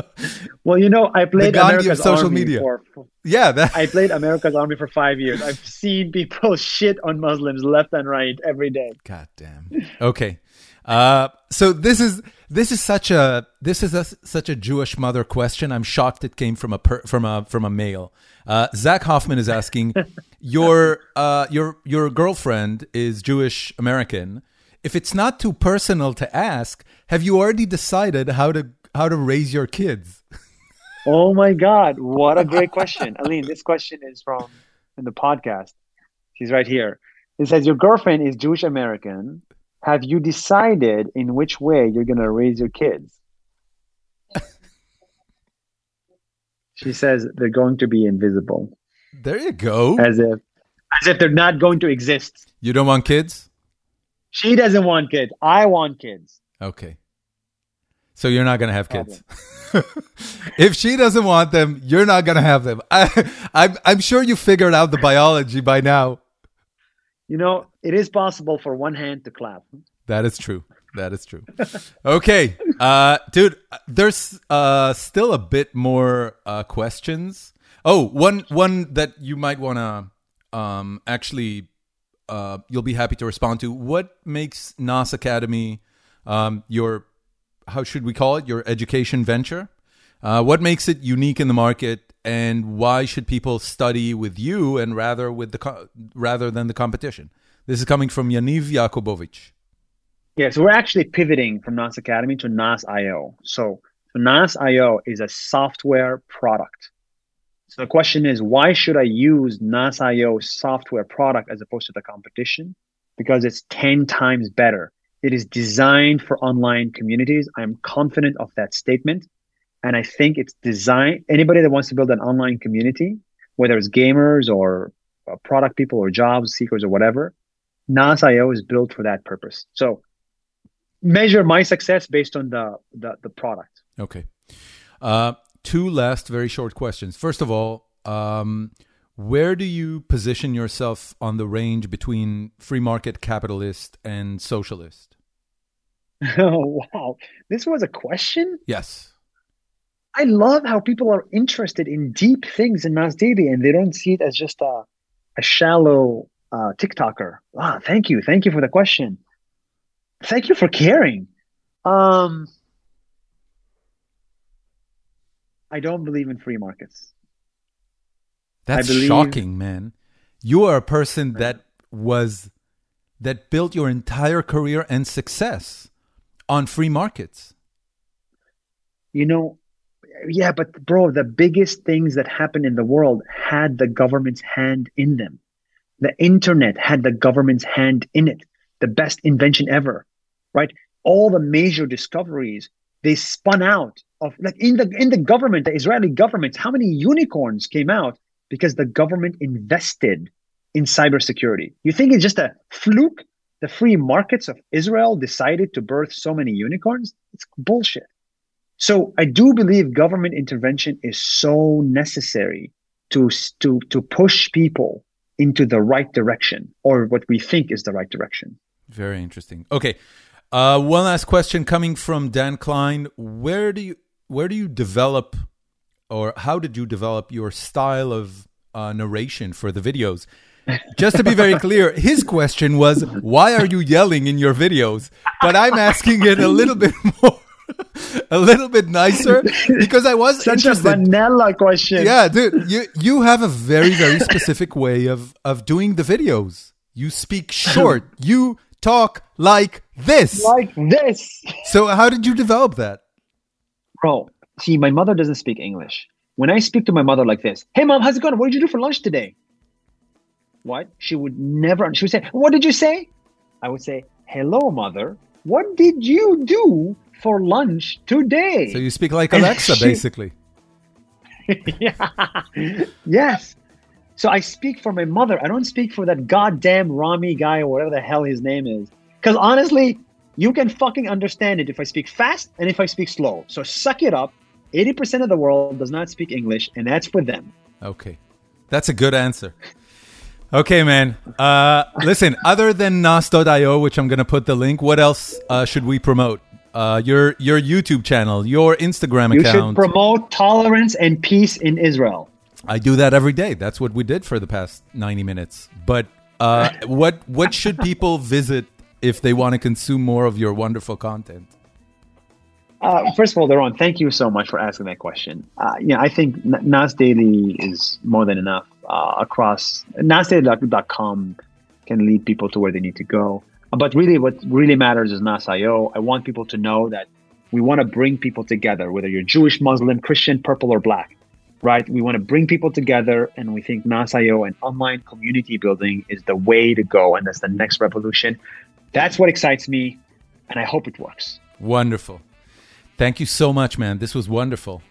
Well, you know, I played America's social Army media. for, for Yeah, that I played America's Army for five years. I've seen people shit on Muslims left and right every day. God damn. Okay. Uh, so this is this is such a this is a, such a Jewish mother question. I'm shocked it came from a per, from a from a male. Uh, Zach Hoffman is asking your uh, your your girlfriend is Jewish American. If it's not too personal to ask, have you already decided how to how to raise your kids. Oh my God, what a great question. Alyne, this question is from in the podcast. She's right here. It says, Your girlfriend is Jewish American. Have you decided in which way you're going to raise your kids? she says they're going to be invisible. There you go. As if as if they're not going to exist. You don't want kids? She doesn't want kids. I want kids. Okay. So you're not going to have kids. if she doesn't want them, you're not going to have them. I, I'm, I'm sure you figured out the biology by now. You know, it is possible for one hand to clap. That is true. That is true. okay. Uh, dude, there's uh, still a bit more uh, questions. Oh, one one that you might want to um, actually uh, you'll be happy to respond to. What makes Nas Academy um, your how should we call it your education venture? Uh, what makes it unique in the market, and why should people study with you and rather with the co- rather than the competition? This is coming from Yaniv Yakubovich. Yeah, so we're actually pivoting from Nas Academy to NAS IO. So, so Nas.io is a software product. So the question is, why should I use NAS IO software product as opposed to the competition? Because it's 10 times better. It is designed for online communities. I'm confident of that statement. And I think it's designed, anybody that wants to build an online community, whether it's gamers or uh, product people or job seekers or whatever, Nas.io is built for that purpose. So measure my success based on the, the, the product. Okay. Uh, two last very short questions. First of all, um, where do you position yourself on the range between free market capitalist and socialist? Oh, wow. This was a question? Yes. I love how people are interested in deep things in Nas Daily and they don't see it as just a, a shallow uh, TikToker. Wow, thank you. Thank you for the question. Thank you for caring. Um, I don't believe in free markets. That's believe, shocking, man. You are a person that was that built your entire career and success on free markets. You know, yeah, but bro, the biggest things that happened in the world had the government's hand in them. The internet had the government's hand in it. The best invention ever, right? All the major discoveries, they spun out of like in the in the government, the Israeli government, how many unicorns came out because the government invested in cybersecurity? You think it's just a fluke? The free markets of Israel decided to birth so many unicorns? It's bullshit. So I do believe government intervention is so necessary to to to push people into the right direction or what we think is the right direction. Very interesting. Okay. Uh, one last question coming from Dan Klein. Where do you where do you develop or how did you develop your style of uh, narration for the videos? Just to be very clear, his question was, why are you yelling in your videos? But I'm asking it a little bit more, a little bit nicer because I was Such interested. a vanilla question. Yeah, dude, you you have a very very specific way of of doing the videos. You speak short. You talk like this. Like this. So how did you develop that? Bro, see, my mother doesn't speak English. When I speak to my mother like this, hey mom, how's it going? What did you do for lunch today? What? She would never, she would say, what did you say? I would say, hello, mother. What did you do for lunch today? So you speak like Alexa, she, basically. yeah. yes. So I speak for my mother. I don't speak for that goddamn Rami guy or whatever the hell his name is. Because honestly, you can fucking understand it if I speak fast and if I speak slow. So suck it up. 80% of the world does not speak English, and that's for them. Okay. That's a good answer. Okay, man. Uh, listen, other than Nas.io, which I'm going to put the link, what else uh, should we promote? Uh, your your YouTube channel, your Instagram you account. You should promote tolerance and peace in Israel. I do that every day. That's what we did for the past 90 minutes. But uh, what what should people visit if they want to consume more of your wonderful content? Uh, first of all, Doron, thank you so much for asking that question. Uh, yeah, I think Nas Daily is more than enough uh, across NasDaily.com can lead people to where they need to go. But really, what really matters is Nas.io. I want people to know that We want to bring people together, whether you're Jewish, Muslim, Christian, purple, or black, right? We want to bring people together, and we think NAS.io and online community building is the way to go, and that's the next revolution. That's what excites me, and I hope it works. Wonderful. Thank you so much, man. This was wonderful.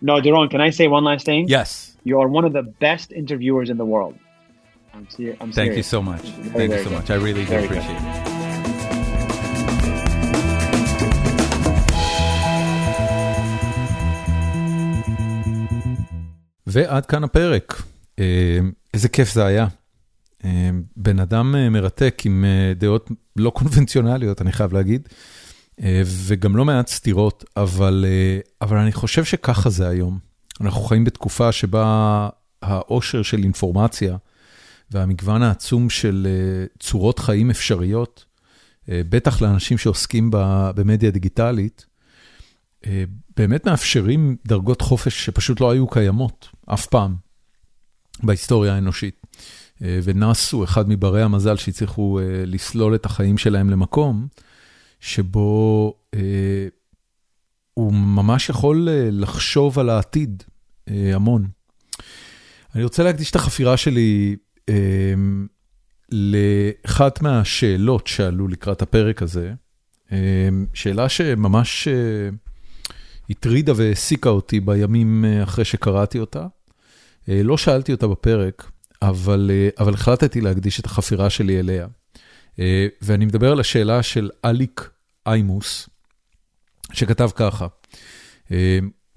No, Doron, can I say one last thing? Yes. You are one of the best interviewers in the world. I'm, ser- I'm Thank serious. you so much. Very, Thank very you so good. much. I really do Very good. appreciate it. ועד כאן הפרק. אה, איזה כיף זה היה. אה, בן אדם אה, מרתק עם דעות לא קונבנציונליות, אני חייב להגיד, וגם לא מעט סתירות, אבל, אבל אני חושב שככה זה היום. אנחנו חיים בתקופה שבה העושר של אינפורמציה והמגוון העצום של אה, צורות חיים אפשריות, אה, בטח לאנשים שעוסקים במדיה דיגיטלית, אה, באמת מאפשרים דרגות חופש שפשוט לא היו קיימות אף פעם בהיסטוריה האנושית. הוא אחד מברי המזל שהצליחו לסלול את החיים שלהם למקום שבו הוא ממש יכול לחשוב על העתיד המון. אני רוצה להקדיש את החפירה שלי לאחת מהשאלות שעלו לקראת הפרק הזה, אה, שאלה שממש אה, הטרידה והעסיקה אותי בימים אה, אחרי שקראתי אותה. אה, לא שאלתי אותה בפרק, אבל, אבל החלטתי להקדיש את החפירה שלי אליה. ואני מדבר על השאלה של אליק איימוס, שכתב ככה,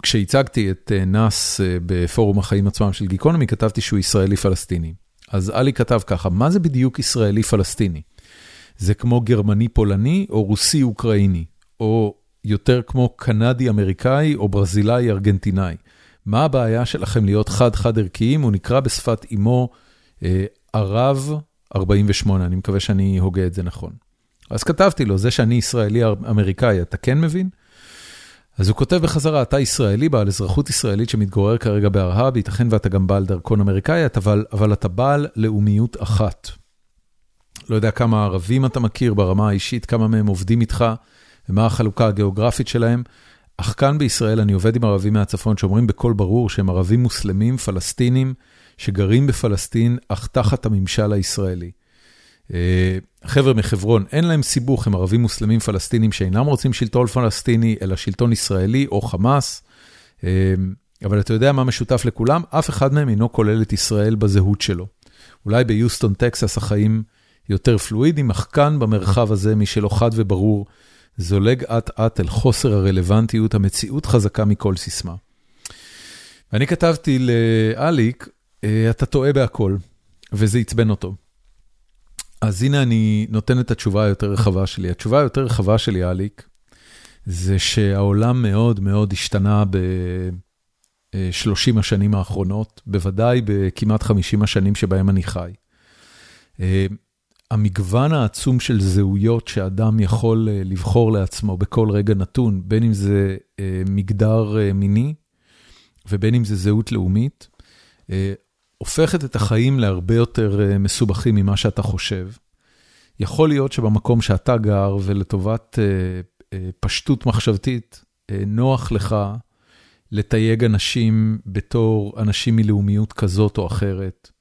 כשהצגתי את נאס בפורום החיים עצמם של גיקונומי, כתבתי שהוא ישראלי-פלסטיני. אז אליק כתב ככה, מה זה בדיוק ישראלי-פלסטיני? זה כמו גרמני-פולני או רוסי-אוקראיני, או יותר כמו קנדי-אמריקאי או ברזילאי-ארגנטינאי. מה הבעיה שלכם להיות חד-חד ערכיים? הוא נקרא בשפת אימו אה, ערב 48, אני מקווה שאני הוגה את זה נכון. אז כתבתי לו, זה שאני ישראלי-אמריקאי, אתה כן מבין? אז הוא כותב בחזרה, אתה ישראלי, בעל אזרחות ישראלית שמתגורר כרגע בארה"ב, ייתכן ואתה גם בעל דרכון אמריקאי, אבל, אבל אתה בעל לאומיות אחת. לא יודע כמה ערבים אתה מכיר ברמה האישית, כמה מהם עובדים איתך, ומה החלוקה הגיאוגרפית שלהם. אך כאן בישראל אני עובד עם ערבים מהצפון שאומרים בקול ברור שהם ערבים מוסלמים, פלסטינים, שגרים בפלסטין, אך תחת הממשל הישראלי. אה, חבר'ה מחברון, אין להם סיבוך, הם ערבים מוסלמים פלסטינים שאינם רוצים שלטון פלסטיני, אלא שלטון ישראלי או חמאס. אה, אבל אתה יודע מה משותף לכולם? אף אחד מהם אינו כולל את ישראל בזהות שלו. אולי ביוסטון, טקסס, החיים יותר פלואידים, אך כאן במרחב הזה, מי שלא חד וברור, זולג אט אט אל חוסר הרלוונטיות, המציאות חזקה מכל סיסמה. ואני כתבתי לאליק, "אה, אתה טועה בהכל, וזה עצבן אותו. אז הנה אני נותן את התשובה היותר רחבה שלי. התשובה היותר רחבה שלי, אליק, זה שהעולם מאוד מאוד השתנה ב-30 השנים האחרונות, בוודאי בכמעט 50 השנים שבהם אני חי. אה, המגוון העצום של זהויות שאדם יכול אה, לבחור לעצמו בכל רגע נתון, בין אם זה אה, מגדר אה, מיני ובין אם זה זהות לאומית, אה, הופכת את החיים להרבה יותר אה, מסובכים ממה שאתה חושב. יכול להיות שבמקום שאתה גר ולטובת אה, אה, פשטות מחשבתית, נוח לך לתייג אנשים בתור אנשים מלאומיות כזאת או אחרת.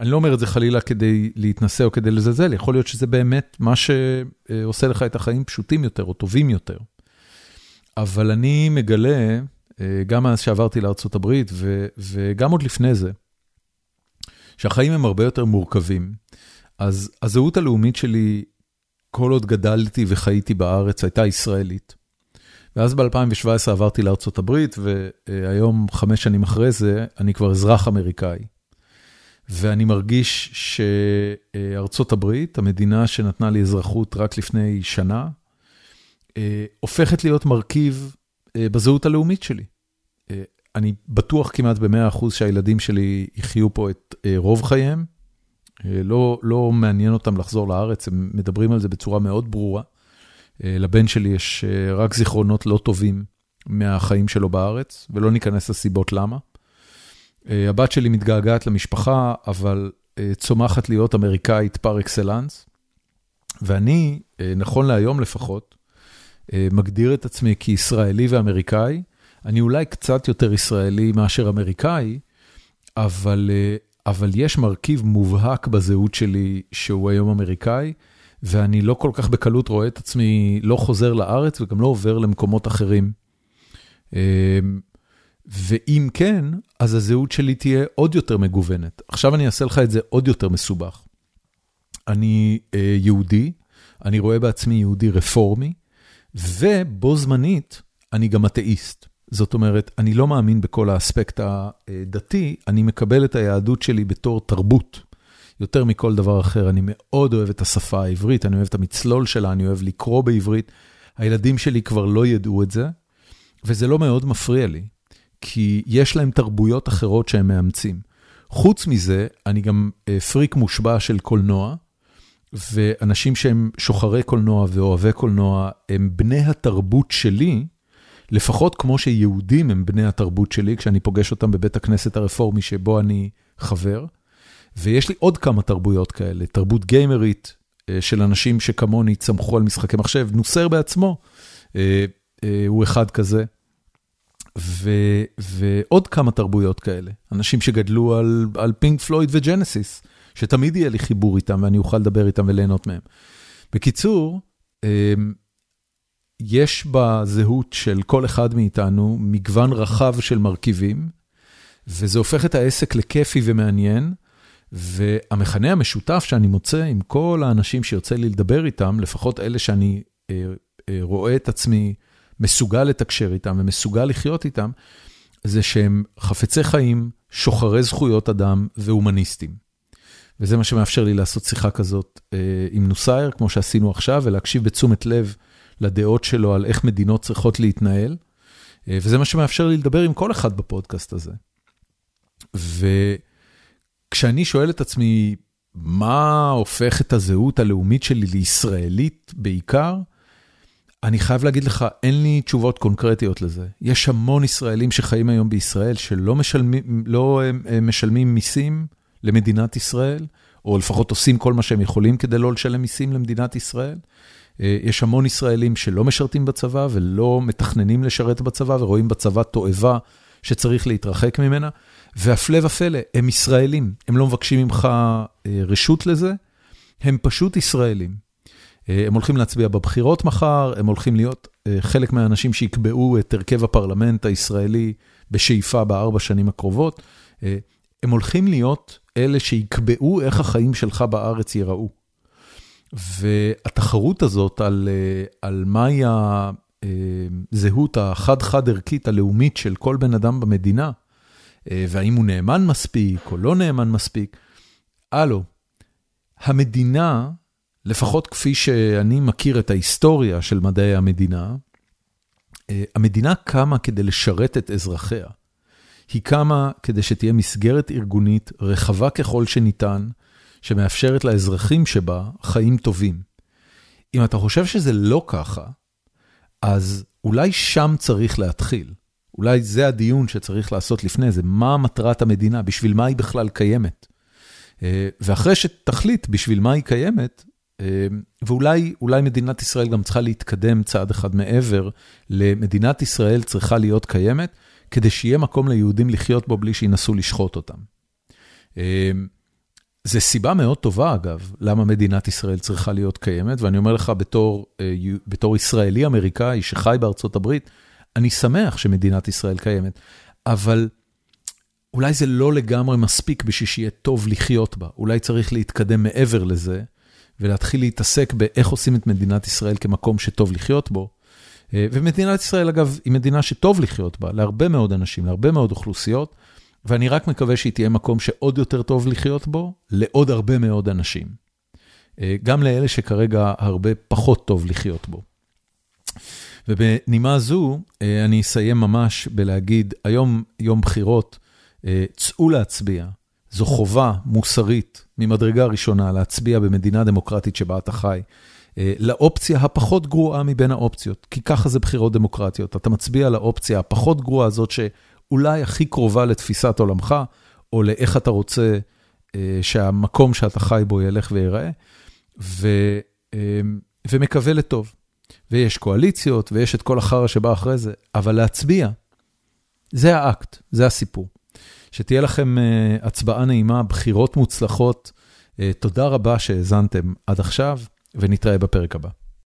אני לא אומר את זה חלילה כדי להתנשא או כדי לזלזל, יכול להיות שזה באמת מה שעושה לך את החיים פשוטים יותר או טובים יותר. אבל אני מגלה, גם מאז שעברתי לארה"ב וגם עוד לפני זה, שהחיים הם הרבה יותר מורכבים. אז הזהות הלאומית שלי, כל עוד גדלתי וחייתי בארץ, הייתה ישראלית. ואז ב-2017 עברתי הברית, והיום, חמש שנים אחרי זה, אני כבר אזרח אמריקאי. ואני מרגיש שארצות הברית, המדינה שנתנה לי אזרחות רק לפני שנה, הופכת להיות מרכיב בזהות הלאומית שלי. אני בטוח כמעט ב-100% שהילדים שלי יחיו פה את רוב חייהם. לא, לא מעניין אותם לחזור לארץ, הם מדברים על זה בצורה מאוד ברורה. לבן שלי יש רק זיכרונות לא טובים מהחיים שלו בארץ, ולא ניכנס לסיבות למה. הבת שלי מתגעגעת למשפחה, אבל צומחת להיות אמריקאית פר אקסלנס. ואני, נכון להיום לפחות, מגדיר את עצמי כישראלי ואמריקאי. אני אולי קצת יותר ישראלי מאשר אמריקאי, אבל, אבל יש מרכיב מובהק בזהות שלי שהוא היום אמריקאי, ואני לא כל כך בקלות רואה את עצמי לא חוזר לארץ וגם לא עובר למקומות אחרים. ואם כן, אז הזהות שלי תהיה עוד יותר מגוונת. עכשיו אני אעשה לך את זה עוד יותר מסובך. אני אה, יהודי, אני רואה בעצמי יהודי רפורמי, ובו זמנית אני גם אתאיסט. זאת אומרת, אני לא מאמין בכל האספקט הדתי, אני מקבל את היהדות שלי בתור תרבות. יותר מכל דבר אחר, אני מאוד אוהב את השפה העברית, אני אוהב את המצלול שלה, אני אוהב לקרוא בעברית. הילדים שלי כבר לא ידעו את זה, וזה לא מאוד מפריע לי. כי יש להם תרבויות אחרות שהם מאמצים. חוץ מזה, אני גם אה, פריק מושבע של קולנוע, ואנשים שהם שוחרי קולנוע ואוהבי קולנוע, הם בני התרבות שלי, לפחות כמו שיהודים הם בני התרבות שלי, כשאני פוגש אותם בבית הכנסת הרפורמי שבו אני חבר. ויש לי עוד כמה תרבויות כאלה, תרבות גיימרית אה, של אנשים שכמוני צמחו על משחקי מחשב, נוסר בעצמו אה, הוא אחד כזה. ו, ועוד כמה תרבויות כאלה, אנשים שגדלו על, על פינק פלויד וג'נסיס, שתמיד יהיה לי חיבור איתם ואני אוכל לדבר איתם וליהנות מהם. בקיצור, אמ, יש בזהות של כל אחד מאיתנו מגוון רחב של מרכיבים, וזה הופך את העסק לכיפי ומעניין, והמכנה המשותף שאני מוצא עם כל האנשים שיוצא לי לדבר איתם, לפחות אלה שאני אה, אה, רואה את עצמי, מסוגל לתקשר איתם ומסוגל לחיות איתם, זה שהם חפצי חיים, שוחרי זכויות אדם והומניסטים. וזה מה שמאפשר לי לעשות שיחה כזאת אה, עם נוסייר, כמו שעשינו עכשיו, ולהקשיב בתשומת לב לדעות שלו על איך מדינות צריכות להתנהל. אה, וזה מה שמאפשר לי לדבר עם כל אחד בפודקאסט הזה. וכשאני שואל את עצמי, מה הופך את הזהות הלאומית שלי לישראלית בעיקר, אני חייב להגיד לך, אין לי תשובות קונקרטיות לזה. יש המון ישראלים שחיים היום בישראל שלא משלמים, לא משלמים מיסים למדינת ישראל, או לפחות עושים כל מה שהם יכולים כדי לא לשלם מיסים למדינת ישראל. אה, יש המון ישראלים שלא משרתים בצבא ולא מתכננים לשרת בצבא ורואים בצבא תועבה שצריך להתרחק ממנה. והפלא ופלא, הם ישראלים, הם לא מבקשים ממך אה, רשות לזה, הם פשוט ישראלים. אה, הם הולכים להצביע בבחירות מחר, הם הולכים להיות חלק מהאנשים שיקבעו את הרכב הפרלמנט הישראלי בשאיפה בארבע שנים הקרובות. הם הולכים להיות אלה שיקבעו איך החיים שלך בארץ ייראו. והתחרות הזאת על, על מהי הזהות החד-חד ערכית הלאומית של כל בן אדם במדינה, והאם הוא נאמן מספיק או לא נאמן מספיק, הלו, המדינה לפחות כפי שאני מכיר את ההיסטוריה של מדעי המדינה, אה, המדינה קמה כדי לשרת את אזרחיה. היא קמה כדי שתהיה מסגרת ארגונית רחבה ככל שניתן, שמאפשרת לאזרחים שבה חיים טובים. אם אתה חושב שזה לא ככה, אז אולי שם צריך להתחיל. אולי זה הדיון שצריך לעשות לפני זה, מה מטרת המדינה, בשביל מה היא בכלל קיימת. אה, ואחרי שתחליט בשביל מה היא קיימת, אמ, ואולי מדינת ישראל גם צריכה להתקדם צעד אחד מעבר למדינת ישראל צריכה להיות קיימת, כדי שיהיה מקום ליהודים לחיות בו בלי שינסו לשחוט אותם. אמ, זה סיבה מאוד טובה, אגב, למה מדינת ישראל צריכה להיות קיימת, ואני אומר לך בתור, אה, בתור ישראלי-אמריקאי שחי בארצות הברית, אני שמח שמדינת ישראל קיימת, אבל אולי זה לא לגמרי מספיק בשביל שיהיה טוב לחיות בה, אולי צריך להתקדם מעבר לזה. ולהתחיל להתעסק באיך עושים את מדינת ישראל כמקום שטוב לחיות בו. אה, ומדינת ישראל, אגב, היא מדינה שטוב לחיות בה, להרבה מאוד אנשים, להרבה מאוד אוכלוסיות, ואני רק מקווה שהיא תהיה מקום שעוד יותר טוב לחיות בו, לעוד הרבה מאוד אנשים. אה, גם לאלה שכרגע הרבה פחות טוב לחיות בו. ובנימה זו, אה, אני אסיים ממש בלהגיד, היום יום בחירות, צאו להצביע. זו חובה מוסרית ממדרגה ראשונה להצביע במדינה דמוקרטית שבה אתה חי, לאופציה הפחות גרועה מבין האופציות, כי ככה זה בחירות דמוקרטיות. אתה מצביע לאופציה הפחות גרועה הזאת שאולי הכי קרובה לתפיסת עולמך, או לאיך אתה רוצה אה, שהמקום שאתה חי בו ילך וייראה, ו, אה, ומקווה לטוב. ויש קואליציות, ויש את כל החרא שבא אחרי זה, אבל להצביע, זה האקט, זה הסיפור. שתהיה לכם הצבעה נעימה, בחירות מוצלחות. תודה רבה שהאזנתם עד עכשיו, ונתראה בפרק הבא.